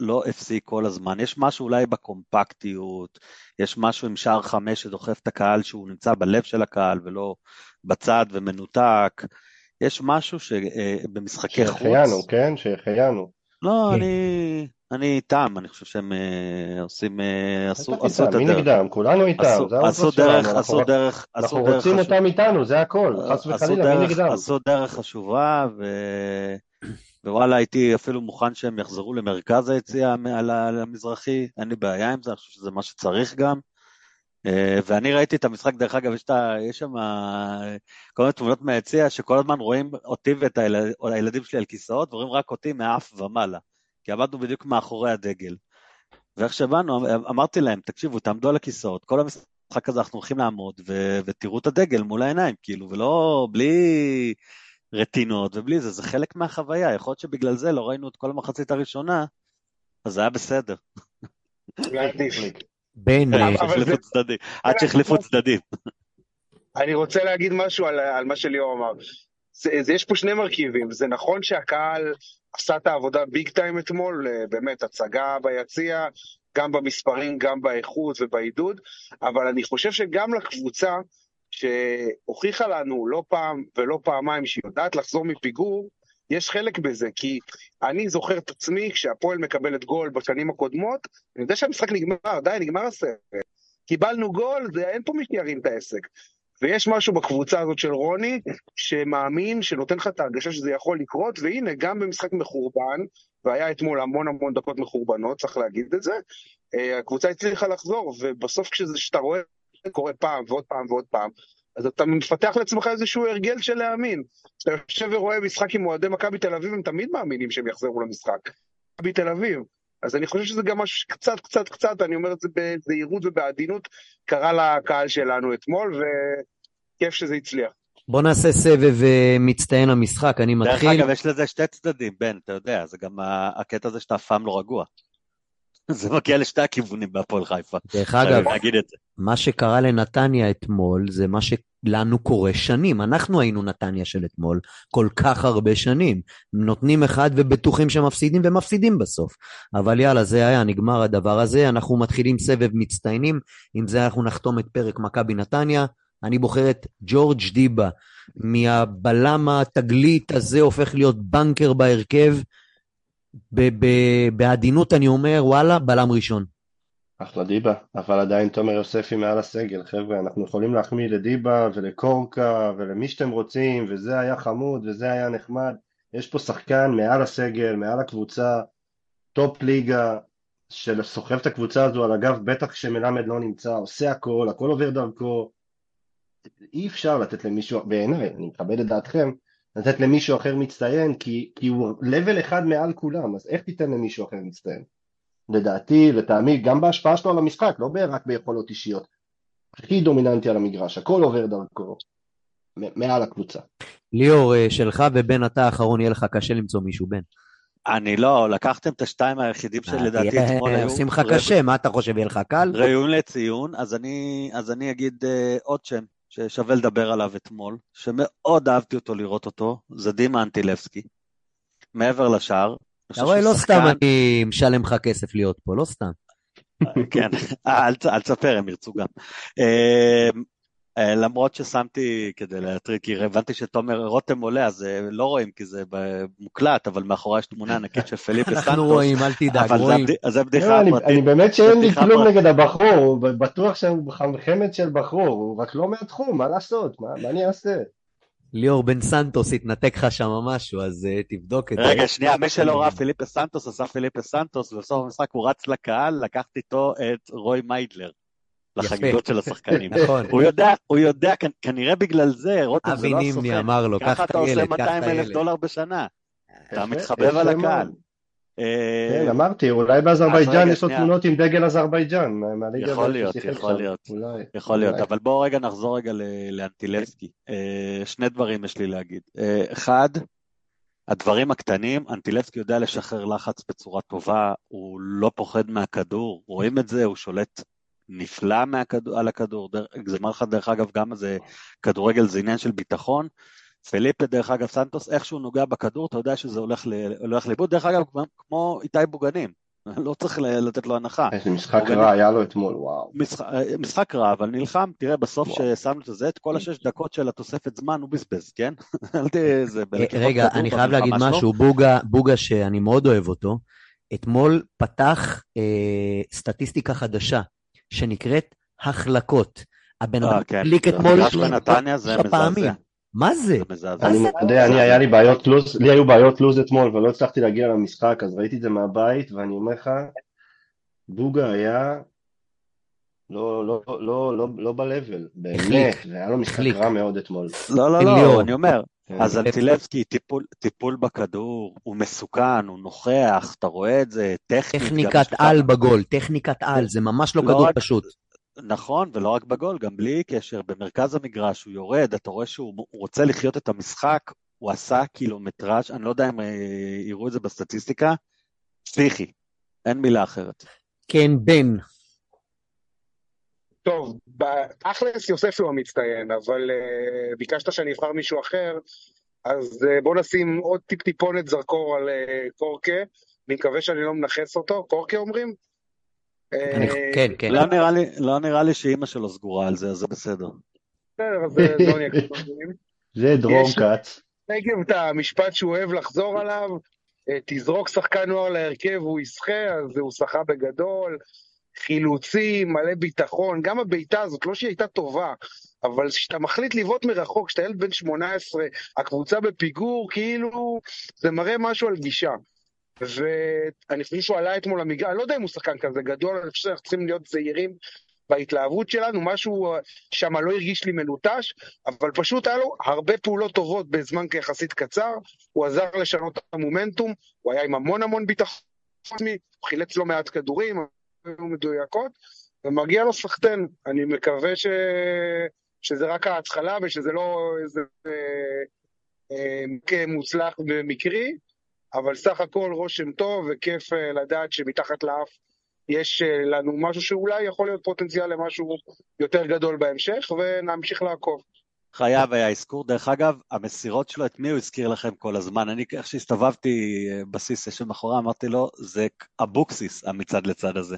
לא הפסיק כל הזמן. יש משהו אולי בקומפקטיות, יש משהו עם שער חמש שדוחף את הקהל שהוא נמצא בלב של הקהל ולא בצד ומנותק. יש משהו שבמשחקי חוץ... שהחיינו, כן? שהחיינו. לא, כן. אני, אני איתם, אני חושב שהם אה, עושים, אה, עשו, את איתם, מי הדרך. נגדם? כולנו איתם, עשו, האופן עשו דרך, עשו דרך, עשו אנחנו דרך רוצים חשוב- אותם איתנו, זה הכל, חס וחלילה, מי נגדם? עשו דרך חשובה, ו... ווואלה, הייתי אפילו מוכן שהם יחזרו למרכז היציאה על המזרחי, אין לי בעיה עם זה, אני חושב שזה מה שצריך גם. אה, ואני ראיתי את המשחק, דרך אגב, יש, שם אה, כל מיני תמונות מהיציע, שכל הזמן רואים אותי ואת הילד, הילדים שלי על כיסאות, ורואים רק אותי מהאף ומעלה, כי עמדנו בדיוק מאחורי הדגל. ואיך שבאנו, אמרתי להם, תקשיבו, תעמדו על הכיסאות, כל המשחק הזה אנחנו הולכים לעמוד, ו- ותראו את הדגל מול העיניים, כאילו, ולא, בלי רטינות ובלי זה, זה חלק מהחוויה, יכול להיות שבגלל זה לא ראינו את כל המחצית הראשונה, אז זה היה בסדר. אבל- אה, עד שהחליפו צדדים. אני רוצה להגיד משהו על, על מה שליאור אמר. זה, זה, יש פה שני מרכיבים, זה נכון שהקהל עשה את העבודה ביג טיים אתמול, אה, באמת הצגה ביציע, גם במספרים, גם באיכות ובעידוד, אבל אני חושב שגם לקבוצה שהוכיחה לנו לא פעם ולא פעמיים שהיא יודעת לחזור מפיגור, יש חלק בזה, כי אני זוכר את עצמי כשהפועל מקבלת גול בשנים הקודמות, אני יודע שהמשחק נגמר, די, נגמר הסרט. קיבלנו גול, זה, אין פה מי שירים את העסק. ויש משהו בקבוצה הזאת של רוני, שמאמין, שנותן לך את ההרגשה שזה יכול לקרות, והנה, גם במשחק מחורבן, והיה אתמול המון המון דקות מחורבנות, צריך להגיד את זה, אה, הקבוצה הצליחה לחזור, ובסוף כשאתה רואה, קורה פעם ועוד פעם ועוד פעם, אז אתה מפתח לעצמך איזשהו הרגל של להאמין. כשאתה יושב ורואה משחק עם אוהדי מכבי תל אביב, הם תמיד מאמינים שהם יחזרו למשחק. מכבי תל אביב. אז אני חושב שזה גם משהו שקצת, קצת, קצת, אני אומר את זה בזהירות ובעדינות, קרה לקהל שלנו אתמול, וכיף שזה הצליח. בוא נעשה סבב אה, מצטיין המשחק, אני דרך מתחיל. אגב, יש לזה שתי צדדים, בן, אתה יודע, זה גם הקטע הזה שאתה אף פעם לא רגוע. זה מגיע לשתי הכיוונים בהפועל חיפה. דרך אגב. מה שקרה לנתניה אתמול זה מה שלנו קורה שנים. אנחנו היינו נתניה של אתמול כל כך הרבה שנים. נותנים אחד ובטוחים שמפסידים ומפסידים בסוף. אבל יאללה, זה היה, נגמר הדבר הזה. אנחנו מתחילים סבב מצטיינים. עם זה אנחנו נחתום את פרק מכבי נתניה. אני בוחר את ג'ורג' דיבה. מהבלם התגלית הזה הופך להיות banker בהרכב. בעדינות אני אומר, וואלה, בלם ראשון. אחלה דיבה, אבל עדיין תומר יוספי מעל הסגל, חבר'ה, אנחנו יכולים להחמיא לדיבה ולקורקה ולמי שאתם רוצים, וזה היה חמוד וזה היה נחמד, יש פה שחקן מעל הסגל, מעל הקבוצה, top ליגה, שסוחב את הקבוצה הזו על הגב, בטח כשמלמד לא נמצא, עושה הכל, הכל עובר דרכו, אי אפשר לתת למישהו, בעיניי, אני מכבד את דעתכם, לתת למישהו אחר מצטיין, כי, כי הוא לבל אחד מעל כולם, אז איך תיתן למישהו אחר מצטיין? לדעתי, לטעמי, גם בהשפעה שלו על המשחק, לא רק ביכולות אישיות. הכי דומיננטי על המגרש, הכל עובר דרכו, מעל הקבוצה. ליאור, אה, שלך ובן אתה האחרון, יהיה לך קשה למצוא מישהו, בן. אני לא, לקחתם את השתיים היחידים שלדעתי אה, אתמול אה, היו עושים לך קשה, מה אתה חושב, יהיה לך קל? ראויים לציון, אז אני, אז אני אגיד עוד שם ששווה לדבר עליו אתמול, שמאוד אהבתי אותו לראות אותו, זה דימה אנטילבסקי. מעבר. אני אתה רואה, לא סתם אני משלם לך כסף להיות פה, לא סתם. כן, אה, ת- אל תספר, הם ירצו גם. אה, למרות ששמתי כדי להטריד, כי הבנתי שתומר רותם עולה, אז אה, לא רואים כי זה מוקלט, אבל מאחורי יש תמונה ענקית של פליפה סנטוס. אנחנו רואים, אל תדאג, אבל רואים. אז זה בדיחה לא, אני, פרטית. אני באמת שאין לי בדיחה כלום. נגד הבחור, הוא בטוח שהוא חמד של בחור, הוא רק לא מהתחום, מה לעשות, מה, אני אעשה? ליאור בן סנטוס התנתק לך שם משהו, אז אה, תבדוק את זה. רגע, שנייה, מי שלא ראה פיליפה סנטוס, עשה פיליפה סנטוס, ובסוף המשחק הוא רץ לקהל, לקחת איתו את רוי מיידלר, לחגיגות של השחקנים. נכון. הוא יודע, הוא יודע, כנ- כנראה בגלל זה, רותם זה אבי לא נימני הסוכן. אמר לו, קח ככה את אתה עושה הילד, קח 200 את אלף הילד. דולר בשנה. אתה מתחבב על. הקהל. אה, כן, אמרתי, אולי אז באזרבייג'אן יש לו. תמונות עם דגל אזרבייג'אן, יכול להיות, יכול. להיות. יכול להיות. אבל בואו רגע נחזור רגע ל- לאנטילבסקי. אה, שני דברים יש לי להגיד. אה, אחד, הדברים הקטנים, אנטילבסקי יודע לשחרר לחץ בצורה טובה, הוא לא פוחד מהכדור, רואים את זה, הוא שולט נפלא מהכדור, על הכדור. דר- זה אומר לך, דרך אגב, גם זה כדורגל זה עניין של ביטחון, פליפה, דרך אגב, סנטוס, איך שהוא נוגע בכדור, אתה יודע שזה הולך ל- הולך לאיבוד. דרך אגב, כמו- איתי בוגנים, לא צריך ל- לתת לו הנחה. איזה משחק אורגני- רע היה לו אתמול, וואו. משחק, משחק רע, אבל נלחם, תראה, בסוף. ששמנו את זה, את כל השש דקות של התוספת זמן הוא בזבז, כן? אל תהיה איזה... אה, רגע, כדור אני חייב להגיד. משהו, בוגה, בוגה שאני מאוד אוהב אותו, אתמול פתח אה, סטטיסטיקה חדשה, שנקראת החלקות. הבן אה, אדם כן. קליק אתמול זה שלושה פעמים. מה זה? זה. אני זה? מודה, אני היה לי בעיות לוז, לי היו בעיות לוז אתמול ולא הצלחתי להגיע למשחק, אז ראיתי את זה מהבית, ואני אומר לך, בוגה היה לא, לא, לא, לא, לא ב-level, באמת, החליק. והיה לו משחק. רע מאוד אתמול. לא, לא. לא, אני אומר, כן. אז אנטילבסקי, טיפול, טיפול בכדור, הוא מסוכן, הוא נוכח, אתה רואה את זה, טכנית. טכניקת על בגול, טכניקת על, זה ממש לא לא כדור רק- פשוט. נכון, ולא רק בגול, גם בלי קשר, במרכז המגרש הוא יורד, אתה רואה שהוא הוא רוצה לחיות את המשחק, הוא עשה קילומטראז', אני לא יודע אם אה, יראו את זה בסטטיסטיקה, פסיכי, אין מילה אחרת. כן, בן. טוב, תכלס יוסף הוא המצטיין, אבל uh, ביקשת שאני אבחר מישהו אחר, אז uh, בוא נשים עוד טיפ-טיפונת זרקור על uh, קורקה, אני מקווה שאני לא מנכס אותו, קורקה אומרים? אני- כן, כן. לא נראה לי, לא נראה לי שאימא שלו סגורה על זה, אז זה בסדר. בסדר, אז זה לא נהיה. זה דרום יש- כץ. נגב את המשפט שהוא אוהב לחזור עליו, תזרוק שחקן נוער להרכב, הוא ישחה, אז הוא שחה בגדול, חילוצים, מלא ביטחון, גם הבעיטה הזאת, לא שהיא הייתה טובה, אבל כשאתה מחליט לבעוט מרחוק, כשאתה ילד בן 18, הקבוצה בפיגור, כאילו, זה מראה משהו על גישה. ואני חושב שהוא עלה אתמול למגרש, אני לא יודע אם הוא שחקן כזה גדול, אני חושב שאנחנו צריכים להיות זהירים בהתלהבות שלנו, משהו שם לא הרגיש לי מלוטש, אבל פשוט היה לו הרבה פעולות טובות בזמן יחסית קצר, הוא עזר לשנות את המומנטום, הוא היה עם המון המון ביטחון עצמי, הוא חילץ לא מעט כדורים, היו מדויקות, ומגיע לו סחטיין, אני מקווה ש... שזה רק ההתחלה ושזה לא איזה אה, אה, מוצלח ומקרי, אבל סך הכל רושם טוב וכיף אה, לדעת שמתחת לאף יש אה, לנו משהו שאולי יכול להיות פוטנציאל למשהו יותר גדול בהמשך, ונמשיך לעקוב. חייב היה אזכור. דרך אגב, המסירות שלו, את מי הוא הזכיר לכם כל הזמן? אני, איך שהסתובבתי בסיס ישב מאחורי, אמרתי לו, זה אבוקסיס, המצד לצד הזה.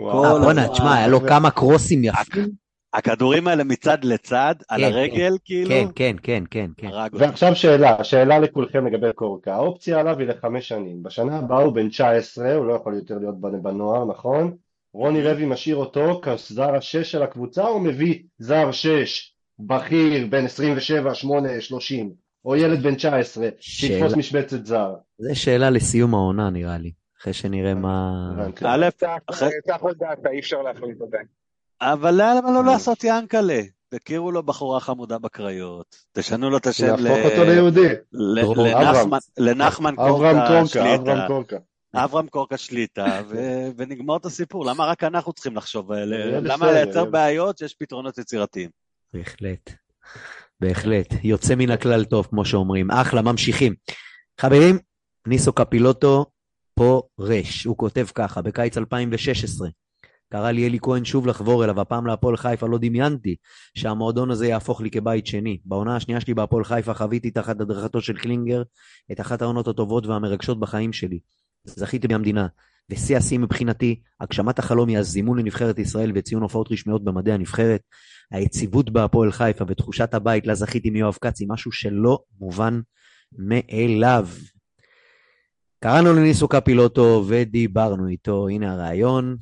אה, בואנה. תשמע, היה לו כמה קרוסים יפים. הכדורים האלה מצד לצד, על כן, הרגל, כאילו, כן, כן, כן, כן, כן. ועכשיו שאלה, שאלה לכולכם לגבי קורקה. האופציה עליו היא לחמש שנים. בשנה הבאה הוא בן 19, הוא לא יכול יותר להיות בנוער, נכון? רוני לוי משאיר אותו כזר השש של הקבוצה, או מביא זר שש, בכיר, בן 27, 8, 30, או ילד בן 19, שיתפוס. משבצת זר? זו שאלה לסיום העונה, נראה לי. אחרי שנראה מה... הבנתי. א', עוד דעתה, אי אפשר להחליט עדיין. אבל למה לא אה. לעשות ינקלה? תכירו לו בחורה חמודה בקריות, תשנו לו את השם ל- להפוך אותו ליהודי. לנחמן- קורקה שליטה. אברהם קורקה. אברהם קורקה שליטה, ונגמור את הסיפור. למה רק אנחנו צריכים לחשוב? למה לייצר בעיות שיש פתרונות יצירתיים? בהחלט. בהחלט. יוצא מן הכלל טוב, כמו שאומרים. אחלה, ממשיכים. חברים, ניסו קפילוטו פורש. הוא כותב ככה, בקיץ 2016, קרא לי אלי כהן שוב לחבור אליו, הפעם להפועל חיפה לא דמיינתי שהמועדון הזה יהפוך לי כבית שני. בעונה השנייה שלי בהפועל חיפה חוויתי תחת הדרכתו של קלינגר את אחת העונות הטובות והמרגשות בחיים שלי. זכיתי מהמדינה, ושיא השיא מבחינתי, הגשמת החלום היא הזימון לנבחרת ישראל וציון הופעות רשמיות במדעי הנבחרת. היציבות בהפועל חיפה ותחושת הבית לה זכיתי מיואב כץ היא משהו שלא מובן מאליו. קראנו לניסו קפילוטו ודיברנו איתו, הנה הרעיון.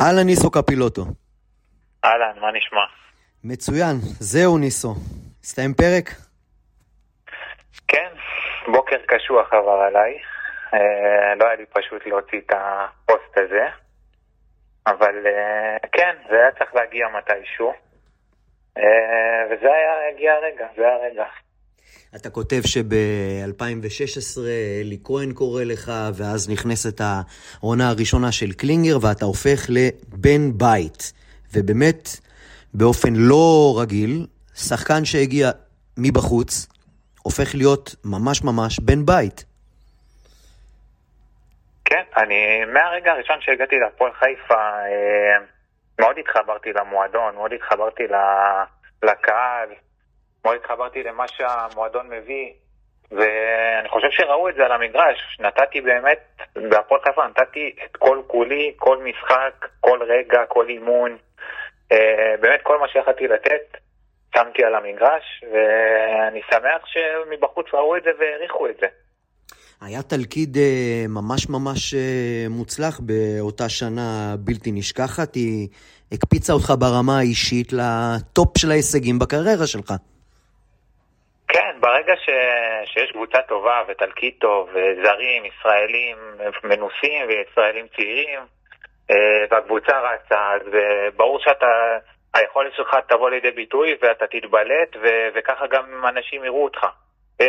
אהלן ניסו קפילוטו. אהלן, מה נשמע? מצוין, זהו ניסו. הסתיים פרק? כן, בוקר קשוח עבר עליי. אה, לא היה לי פשוט להוציא את הפוסט הזה. אבל אה, כן, זה היה צריך להגיע מתישהו. אה, וזה היה, הגיע הרגע, זה היה הרגע. אתה כותב שב-2016 אלי כהן קורא לך, ואז נכנסת העונה הראשונה של קלינגר, ואתה הופך לבן בית. ובאמת, באופן לא רגיל, שחקן שהגיע מבחוץ, הופך להיות ממש ממש בן בית. כן, אני מהרגע הראשון שהגעתי להפועל חיפה, אה, מאוד התחברתי למועדון, מאוד התחברתי לקהל. מאוד התחברתי למה שהמועדון מביא, ואני חושב שראו את זה על המגרש. נתתי באמת, בהפועל חיפה נתתי את כל כולי, כל משחק, כל רגע, כל אימון. אה, באמת כל מה שיכולתי לתת, שמתי על המגרש, ואני שמח שמבחוץ ראו את זה והעריכו את זה. היה תלכיד אה, ממש ממש אה, מוצלח באותה שנה בלתי נשכחת, היא הקפיצה אותך ברמה האישית לטופ של ההישגים בקריירה שלך. ברגע ש... שיש קבוצה טובה ותלכיד טוב, וזרים, ישראלים מנוסים וישראלים צעירים, אה, והקבוצה רצה, אז ברור שאתה, שלך תבוא לידי ביטוי ואתה תתבלט, ו... וככה גם אנשים יראו אותך.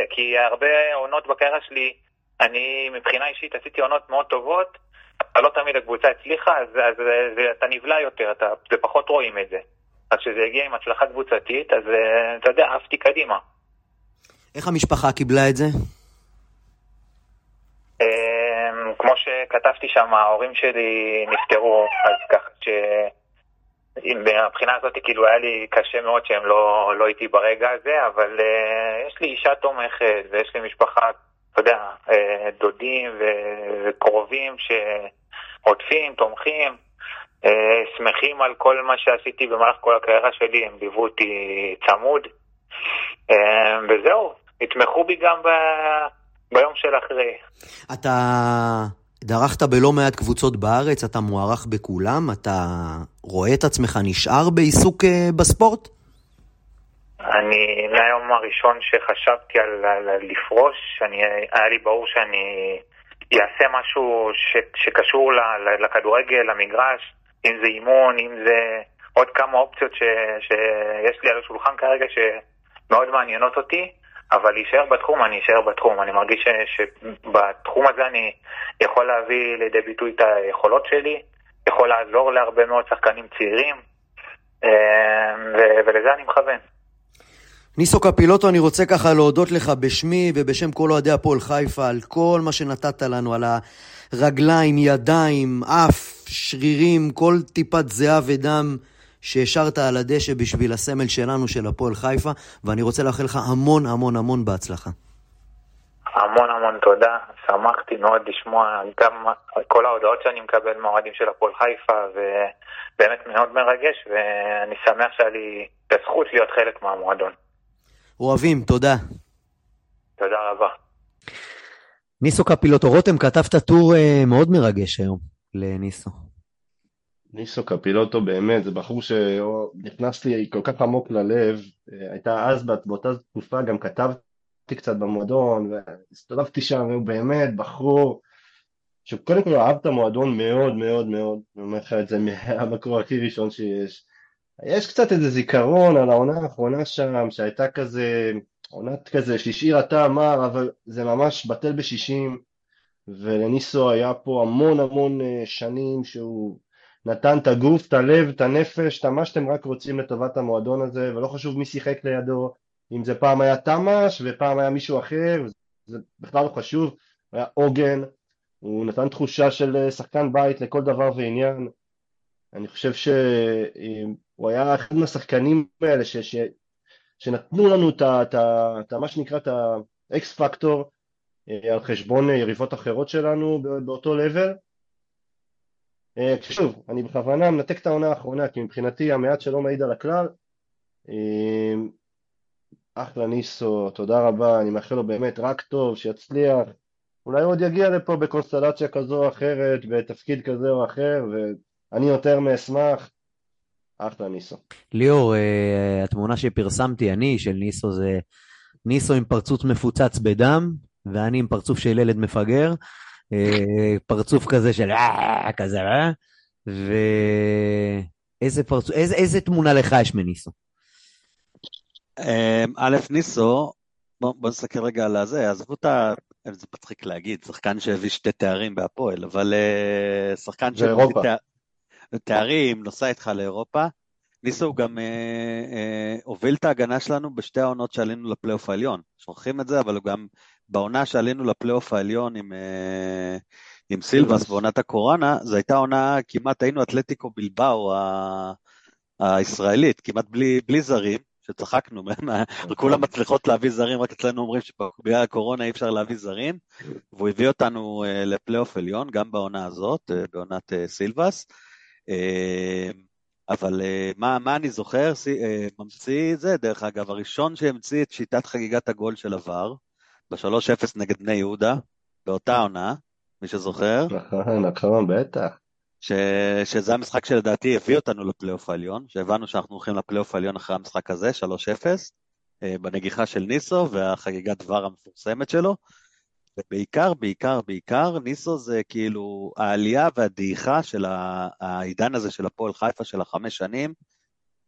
כי הרבה עונות בקריירה שלי, אני מבחינה אישית עשיתי עונות מאוד טובות, אבל לא תמיד הקבוצה הצליחה, אז, אז זה, אתה נבלע יותר, אתה, פחות רואים את זה. אז כשזה הגיע עם הצלחה קבוצתית, אז אה, אתה יודע, עפתי קדימה. איך המשפחה קיבלה את זה? אמ, כמו שכתבתי שם, ההורים שלי נפטרו, אז ככה ש... מהבחינה הזאת כאילו היה לי קשה מאוד שהם לא, לא איתי ברגע הזה, אבל uh, יש לי אישה תומכת ויש לי משפחה, אתה יודע, uh, דודים וקרובים שעוטפים, תומכים, uh, שמחים על כל מה שעשיתי במהלך כל הקריירה שלי, הם ליוו אותי צמוד, uh, וזהו, יתמכו בי גם ב... ביום של אחרי. אתה דרכת בלא מעט קבוצות בארץ, אתה מוערך בכולם, אתה רואה את עצמך נשאר בעיסוק אה, בספורט? אני, מהיום הראשון שחשבתי על, על, על לפרוש, אני, היה לי ברור שאני אעשה משהו ש, שקשור ל, ל, לכדורגל, למגרש, אם זה אימון, אם זה עוד כמה אופציות ש, שיש לי על השולחן כרגע שמאוד מעניינות אותי. אבל להישאר בתחום, אני אשאר בתחום. אני מרגיש שבתחום הזה אני יכול להביא לידי ביטוי את היכולות שלי, יכול לעזור להרבה מאוד שחקנים צעירים, אה, ולזה אני מכוון. ניסו קפילוטו, אני רוצה ככה להודות לך בשמי ובשם כל אוהדי הפועל חיפה על כל מה שנתת לנו, על הרגליים, ידיים, אף, שרירים, כל טיפת זיעה ודם. שהשארת על הדשא בשביל הסמל שלנו, של הפועל חיפה, ואני רוצה לאחל לך המון המון המון בהצלחה. המון המון תודה, שמחתי מאוד לשמוע גם כל ההודעות שאני מקבל מהאוהדים של הפועל חיפה, ובאמת מאוד מרגש, ואני שמח שהיה לי את הזכות להיות חלק מהמועדון. אוהבים, תודה. תודה רבה. ניסו קפילוטו רותם, כתבת טור uh, מאוד מרגש היום לניסו. ניסו קפילוטו באמת, זה בחור שנכנס לי כל כך עמוק ללב, הייתה אז באותה תקופה גם כתבתי קצת במועדון והסתובבתי שם, והוא באמת בחור שקודם כל אהב את המועדון מאוד מאוד מאוד, אני אומר לך את זה מהמקור הכי ראשון שיש. יש קצת איזה זיכרון על העונה האחרונה שם, שהייתה כזה, עונת כזה שהשאירה טעם מר, אבל זה ממש בטל בשישים, ולניסו היה פה המון המון אה, שנים שהוא נתן את הגוף, את הלב, את הנפש, את מה שאתם רק רוצים לטובת המועדון הזה, ולא חשוב מי שיחק לידו, אם זה פעם היה תמ"ש ופעם היה מישהו אחר, זה בכלל לא חשוב, היה עוגן, הוא נתן תחושה של אה, שחקן בית לכל דבר ועניין. אני חושב שהוא היה אחד מהשחקנים האלה ש, ש, שנתנו לנו את, מה שנקרא את האקס פקטור אה, על חשבון יריבות אחרות שלנו באותו לבל. אה, שוב, אני בכוונה מנתק את העונה האחרונה, כי מבחינתי המעט שלא מעיד על הכלל. אה, אחלה ניסו, תודה רבה, אני מאחל לו באמת רק טוב, שיצליח. אולי עוד יגיע לפה בקונסטלציה כזו או אחרת, בתפקיד כזה או אחר, ואני יותר מאשמח. אחלה ניסו. ליאור, אה, התמונה שפרסמתי אני של ניסו זה ניסו עם פרצוף מפוצץ בדם, ואני עם פרצוף של ילד מפגר. אה, פרצוף כזה של אה, כזה, אה? ואיזה פרצוף, איזה, איזה תמונה לך יש מניסו? אמ, א', ניסו, בוא, בוא נסתכל רגע על הזה, עזבו את ה... זה מצחיק להגיד, שחקן שהביא שתי תארים בהפועל, אבל uh, שחקן שהביא תאר... תארים, נוסע איתך לאירופה. ניסו הוא גם uh, uh, הוביל את ההגנה שלנו בשתי העונות שעלינו לפלייאוף העליון. שוכחים את זה, אבל הוא גם בעונה שעלינו לפלייאוף העליון עם, אה, עם סילבס בעונת הקורונה, זו הייתה עונה, כמעט היינו אתלטיקו בלבאו הישראלית, כמעט בלי, בלי זרים, שצחקנו, כולם מצליחות להביא זרים, רק אצלנו אומרים שבגלל הקורונה אי אפשר להביא זרים, והוא הביא אותנו אה, לפלייאוף עליון, גם בעונה הזאת, אה, בעונת סילבס. אבל מה, מה אני זוכר? ממציא זה, דרך אגב, הראשון שהמציא את שיטת חגיגת הגול של עבר, ב-3-0 נגד בני יהודה, באותה עונה, מי שזוכר. נכון, נכון, בטח. ש... שזה המשחק שלדעתי הביא אותנו לפלייאוף העליון, שהבנו שאנחנו הולכים לפלייאוף העליון אחרי המשחק הזה, 3-0, אה, בנגיחה של ניסו והחגיגת דבר המפורסמת שלו. ובעיקר, בעיקר, בעיקר, ניסו זה כאילו העלייה והדעיכה של העידן הזה של הפועל חיפה של החמש שנים,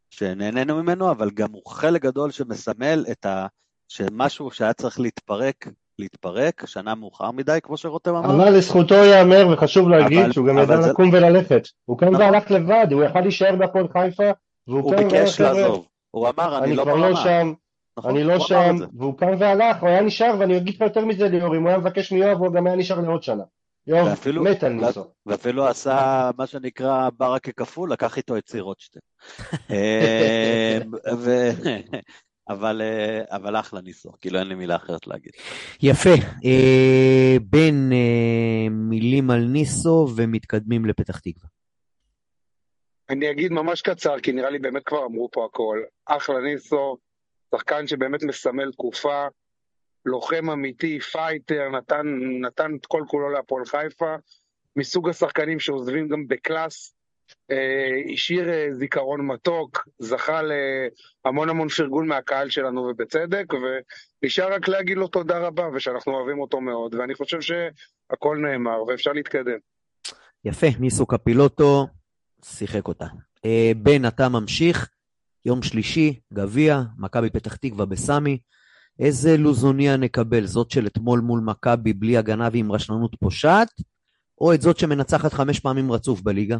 שנהנינו ממנו, אבל גם הוא חלק גדול שמסמל את ה... שמשהו שהיה צריך להתפרק להתפרק, שנה מאוחר מדי, כמו שרותם אמר. אבל לזכותו ייאמר, וחשוב להגיד אבל, שהוא גם ידע זה... לקום וללכת. הוא קם נכון. והלך לבד, הוא יכל להישאר בהפועל חיפה, והוא קם והלך לבד. הוא ביקש לעזוב. הוא אמר, אני, אני לא ברמה. לא שם, נכון, אני לא שם, והוא קם והלך, הוא היה נשאר, ואני אגיד לך יותר מזה ליאור, אם הוא היה מבקש מיואב, הוא גם היה נשאר לעוד שנה. יואב ואפילו, מת על ניסו. ואפילו עשה מה שנקרא ברכה כפול, לקח איתו את ציר רוטשטיין. אבל, אה, אבל אחלה ניסו, כאילו אין לי מילה אחרת להגיד. יפה. אה, בין אה, מילים על ניסו ומתקדמים לפתח תקווה. אני אגיד ממש קצר, כי נראה לי באמת כבר אמרו פה הכל. אחלה ניסו, שחקן שבאמת מסמל תקופה, לוחם אמיתי, fighter, נתן, נתן את כל כולו להפועל חיפה, מסוג השחקנים שעוזבים גם ב class, השאיר אה, זיכרון מתוק, זכה להמון המון פרגון מהקהל שלנו ובצדק, ונשאר רק להגיד לו תודה רבה ושאנחנו אוהבים אותו מאוד, ואני חושב שהכל נאמר ואפשר להתקדם. יפה, ניסו קפילוטו שיחק אותה. אה, בן, אתה ממשיך, יום שלישי, גביע, מכבי פתח תקווה בסמי. איזה לוזוניה נקבל? זאת של אתמול מול מכבי בלי הגנה ועם רשלנות פושעת, או את זאת שמנצחת חמש פעמים רצוף בליגה?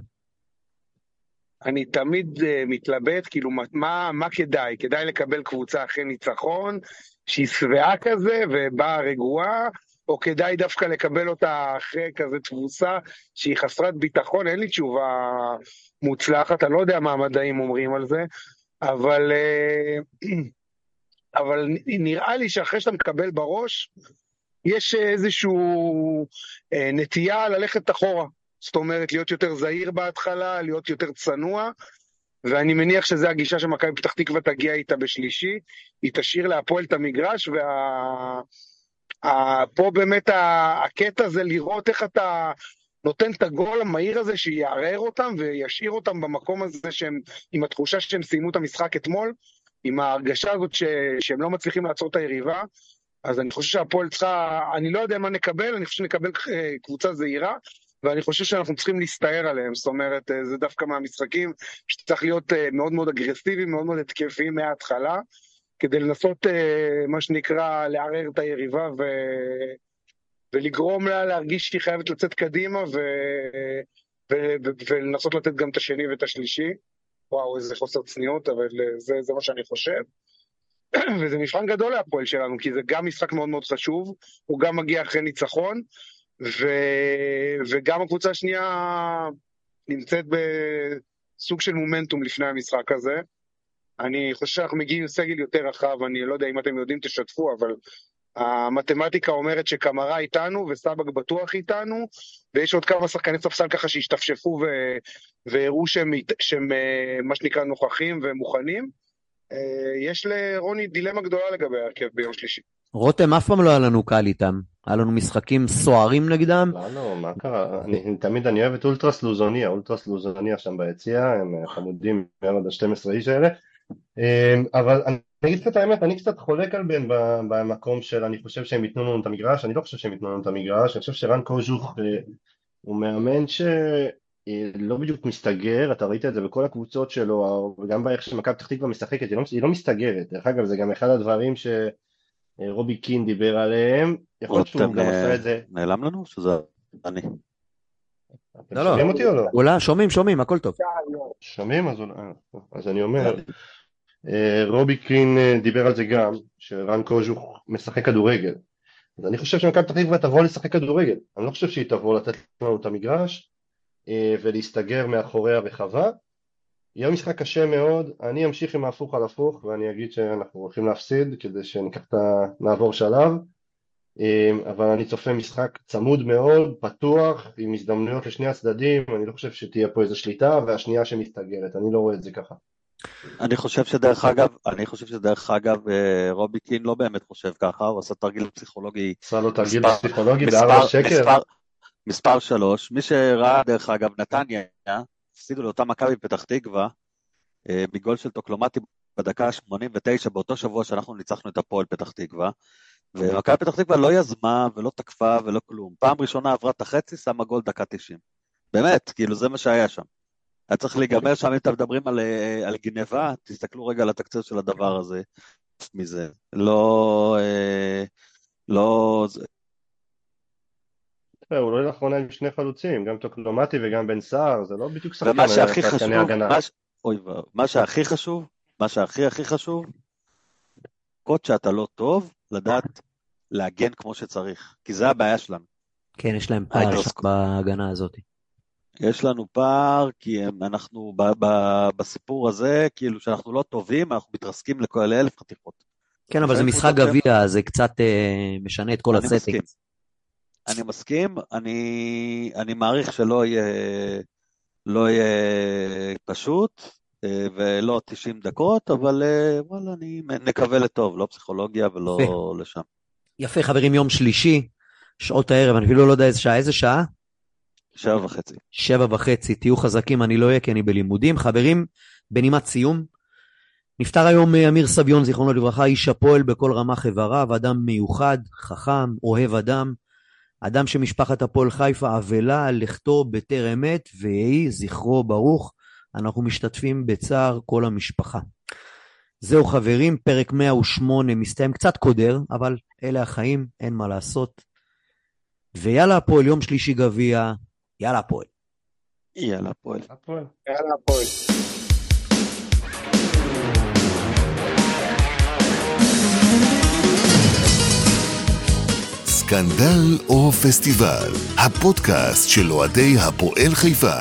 אני תמיד uh, מתלבט, כאילו, מה, מה כדאי? כדאי לקבל קבוצה אחרי ניצחון, שהיא שבעה כזה ובאה רגועה, או כדאי דווקא לקבל אותה אחרי כזה תבוסה שהיא חסרת ביטחון? אין לי תשובה מוצלחת, אני לא יודע מה המדעים אומרים על זה, אבל, uh, אבל נראה לי שאחרי שאתה מקבל בראש, יש איזושהי uh, נטייה ללכת אחורה. זאת אומרת, להיות יותר זהיר בהתחלה, להיות יותר צנוע, ואני מניח שזו הגישה שמכבי פתח תקווה תגיע איתה בשלישי, היא תשאיר להפועל את המגרש, וה... באמת הקטע זה לראות איך אתה נותן את הגול המהיר הזה שיערער אותם וישאיר אותם במקום הזה שהם, עם התחושה שהם סיימו את המשחק אתמול, עם ההרגשה הזאת ש... שהם לא מצליחים לעצור את היריבה. אז אני חושב שהפועל צריכה, אני לא יודע מה נקבל, אני חושב שנקבל אה, קבוצה זהירה, ואני חושב שאנחנו צריכים להסתער עליהם, זאת אומרת, אה, זה דווקא מהמשחקים שצריך להיות אה, מאוד מאוד אגרסיביים, מאוד מאוד התקפיים מההתחלה, כדי לנסות, אה, מה שנקרא, לערער את היריבה ו... ולגרום לה להרגיש שהיא חייבת לצאת קדימה ו... ו... ו... ולנסות לתת גם את השני ואת השלישי. וואו, איזה חוסר צניעות, אבל זה, זה מה שאני חושב. וזה מבחן גדול להפועל שלנו, כי זה גם משחק מאוד מאוד חשוב, הוא גם מגיע אחרי ניצחון, ו... וגם הקבוצה השנייה נמצאת בסוג של מומנטום לפני המשחק הזה. אני חושב שאנחנו מגיעים עם סגל יותר רחב, אני לא יודע אם אתם יודעים, תשתפו, אבל המתמטיקה אומרת שקמרה איתנו וסבק בטוח איתנו, ויש עוד כמה שחקני ספסל ככה שהשתפשפו ו... והראו שהם, שהם אה, מה שנקרא נוכחים ומוכנים. אה, יש לרוני דילמה גדולה לגבי ההרכב ביום שלישי. רותם, אף פעם לא היה לנו קל איתם. היה לנו משחקים סוערים נגדם. לא, לא, מה קרה? אני, תמיד אני אוהב את אולטרס לוזוניה, אולטרס לוזוניה שם ביציע, הם חמודים מאוד ה-12 איש האלה. אמ, אבל אני אגיד לך את האמת, אני קצת חולק על בן במקום של אני חושב שהם ייתנו לנו את המגרש, אני לא חושב שהם ייתנו לנו את המגרש, אני חושב שרן קוז'וך אה, הוא מאמן שלא בדיוק מסתגר, אתה ראית את זה בכל הקבוצות שלו, וגם באיך שמכבי פתח תקווה משחקת, היא לא, היא לא מסתגרת, דרך אגב זה גם אחד הדברים ש... אה, רובי קין דיבר עליהם, יכול להיות שהוא גם עשה את זה. נעלם לנו? שזה אני. אתם לא, לא. שומעים אותי או לא? אולי, שומעים, שומעים, הכל טוב. שומעים? אז, אז אני אומר, אה, רובי קין אה, דיבר על זה גם, שרן קוז'וך משחק כדורגל. אז אני חושב שמכבי פתח תקווה תבוא לשחק כדורגל. אני לא חושב שהיא תבוא לתת לנו את המגרש ולהסתגר מאחורי הרחבה. יהיה משחק קשה מאוד, אני אמשיך עם ההפוך על הפוך ואני אגיד שאנחנו הולכים להפסיד כדי שניקח את ה... נעבור שלב אמ, אבל אני צופה משחק צמוד מאוד, פתוח, עם הזדמנויות לשני הצדדים, אני לא חושב שתהיה פה איזו שליטה והשנייה שמסתגרת, אני לא רואה את זה ככה. אני חושב שדרך אגב, אני חושב שדרך אגב, אה, רובי קין לא באמת חושב ככה, הוא עשה תרגיל פסיכולוגי. עשה לו תרגיל פסיכולוגי בארבע שקל. מספר, מספר שלוש, מי שראה דרך אגב, נתניה, הפסידו לאותה מכבי פתח תקווה, אה, מגול של טוקלומטי בדקה ה-89, באותו שבוע שאנחנו ניצחנו את הפועל פתח תקווה, ומכבי פתח תקווה לא יזמה ולא תקפה ולא כלום. פעם ראשונה עברה את החצי, שמה גול דקה 90. באמת, כאילו זה מה שהיה שם. היה צריך להיגמר שם, אם אתם מדברים על, אה, על גניבה, תסתכלו רגע על התקציר של הדבר הזה, מזה. לא... אה, לא... הוא לא לאחרונה עם שני חלוצים, גם טוקלומטי וגם בן סער, זה לא בדיוק שחקן הגנה. אוי, מה שהכי חשוב, מה שהכי הכי חשוב, קוד שאתה לא טוב, לדעת להגן כמו שצריך, כי זה הבעיה שלנו. כן, יש להם פער בהגנה הזאת. יש לנו פער, כי אנחנו ב, ב, בסיפור הזה, כאילו שאנחנו לא טובים, אנחנו מתרסקים לכל אלף חתיכות. כן, אבל זה משחק גביע, זה קצת אה, משנה את כל הסטינג. אני מסכים, אני, אני מעריך שלא יהיה, לא יהיה פשוט, אה, ולא 90 דקות, אבל אה, וואלה, אני נקווה לטוב, לא פסיכולוגיה ולא יפה. לשם. יפה, חברים, יום שלישי, שעות הערב, אני אפילו לא יודע איזה שעה, איזה שעה? שבע וחצי. שבע וחצי, תהיו חזקים, אני לא אהיה כי אני בלימודים. חברים, בנימת סיום, נפטר היום אה, אמיר סביון, זיכרונו לברכה, איש הפועל בכל רמ"ח איבריו, אדם מיוחד, חכם, אוהב אדם, אדם שמשפחת הפועל חיפה אבלה על לכתו בטרם עת, ויהי זכרו ברוך. אנחנו משתתפים בצער כל המשפחה. זהו חברים, פרק 108 מסתיים קצת קודר, אבל אלה החיים, אין מה לעשות. ויאללה הפועל, יום שלישי גביע, יאללה הפועל. יאללה הפועל. יאללה הפועל. סקנדל או פסטיבל, הפודקאסט של אוהדי הפועל חיפה.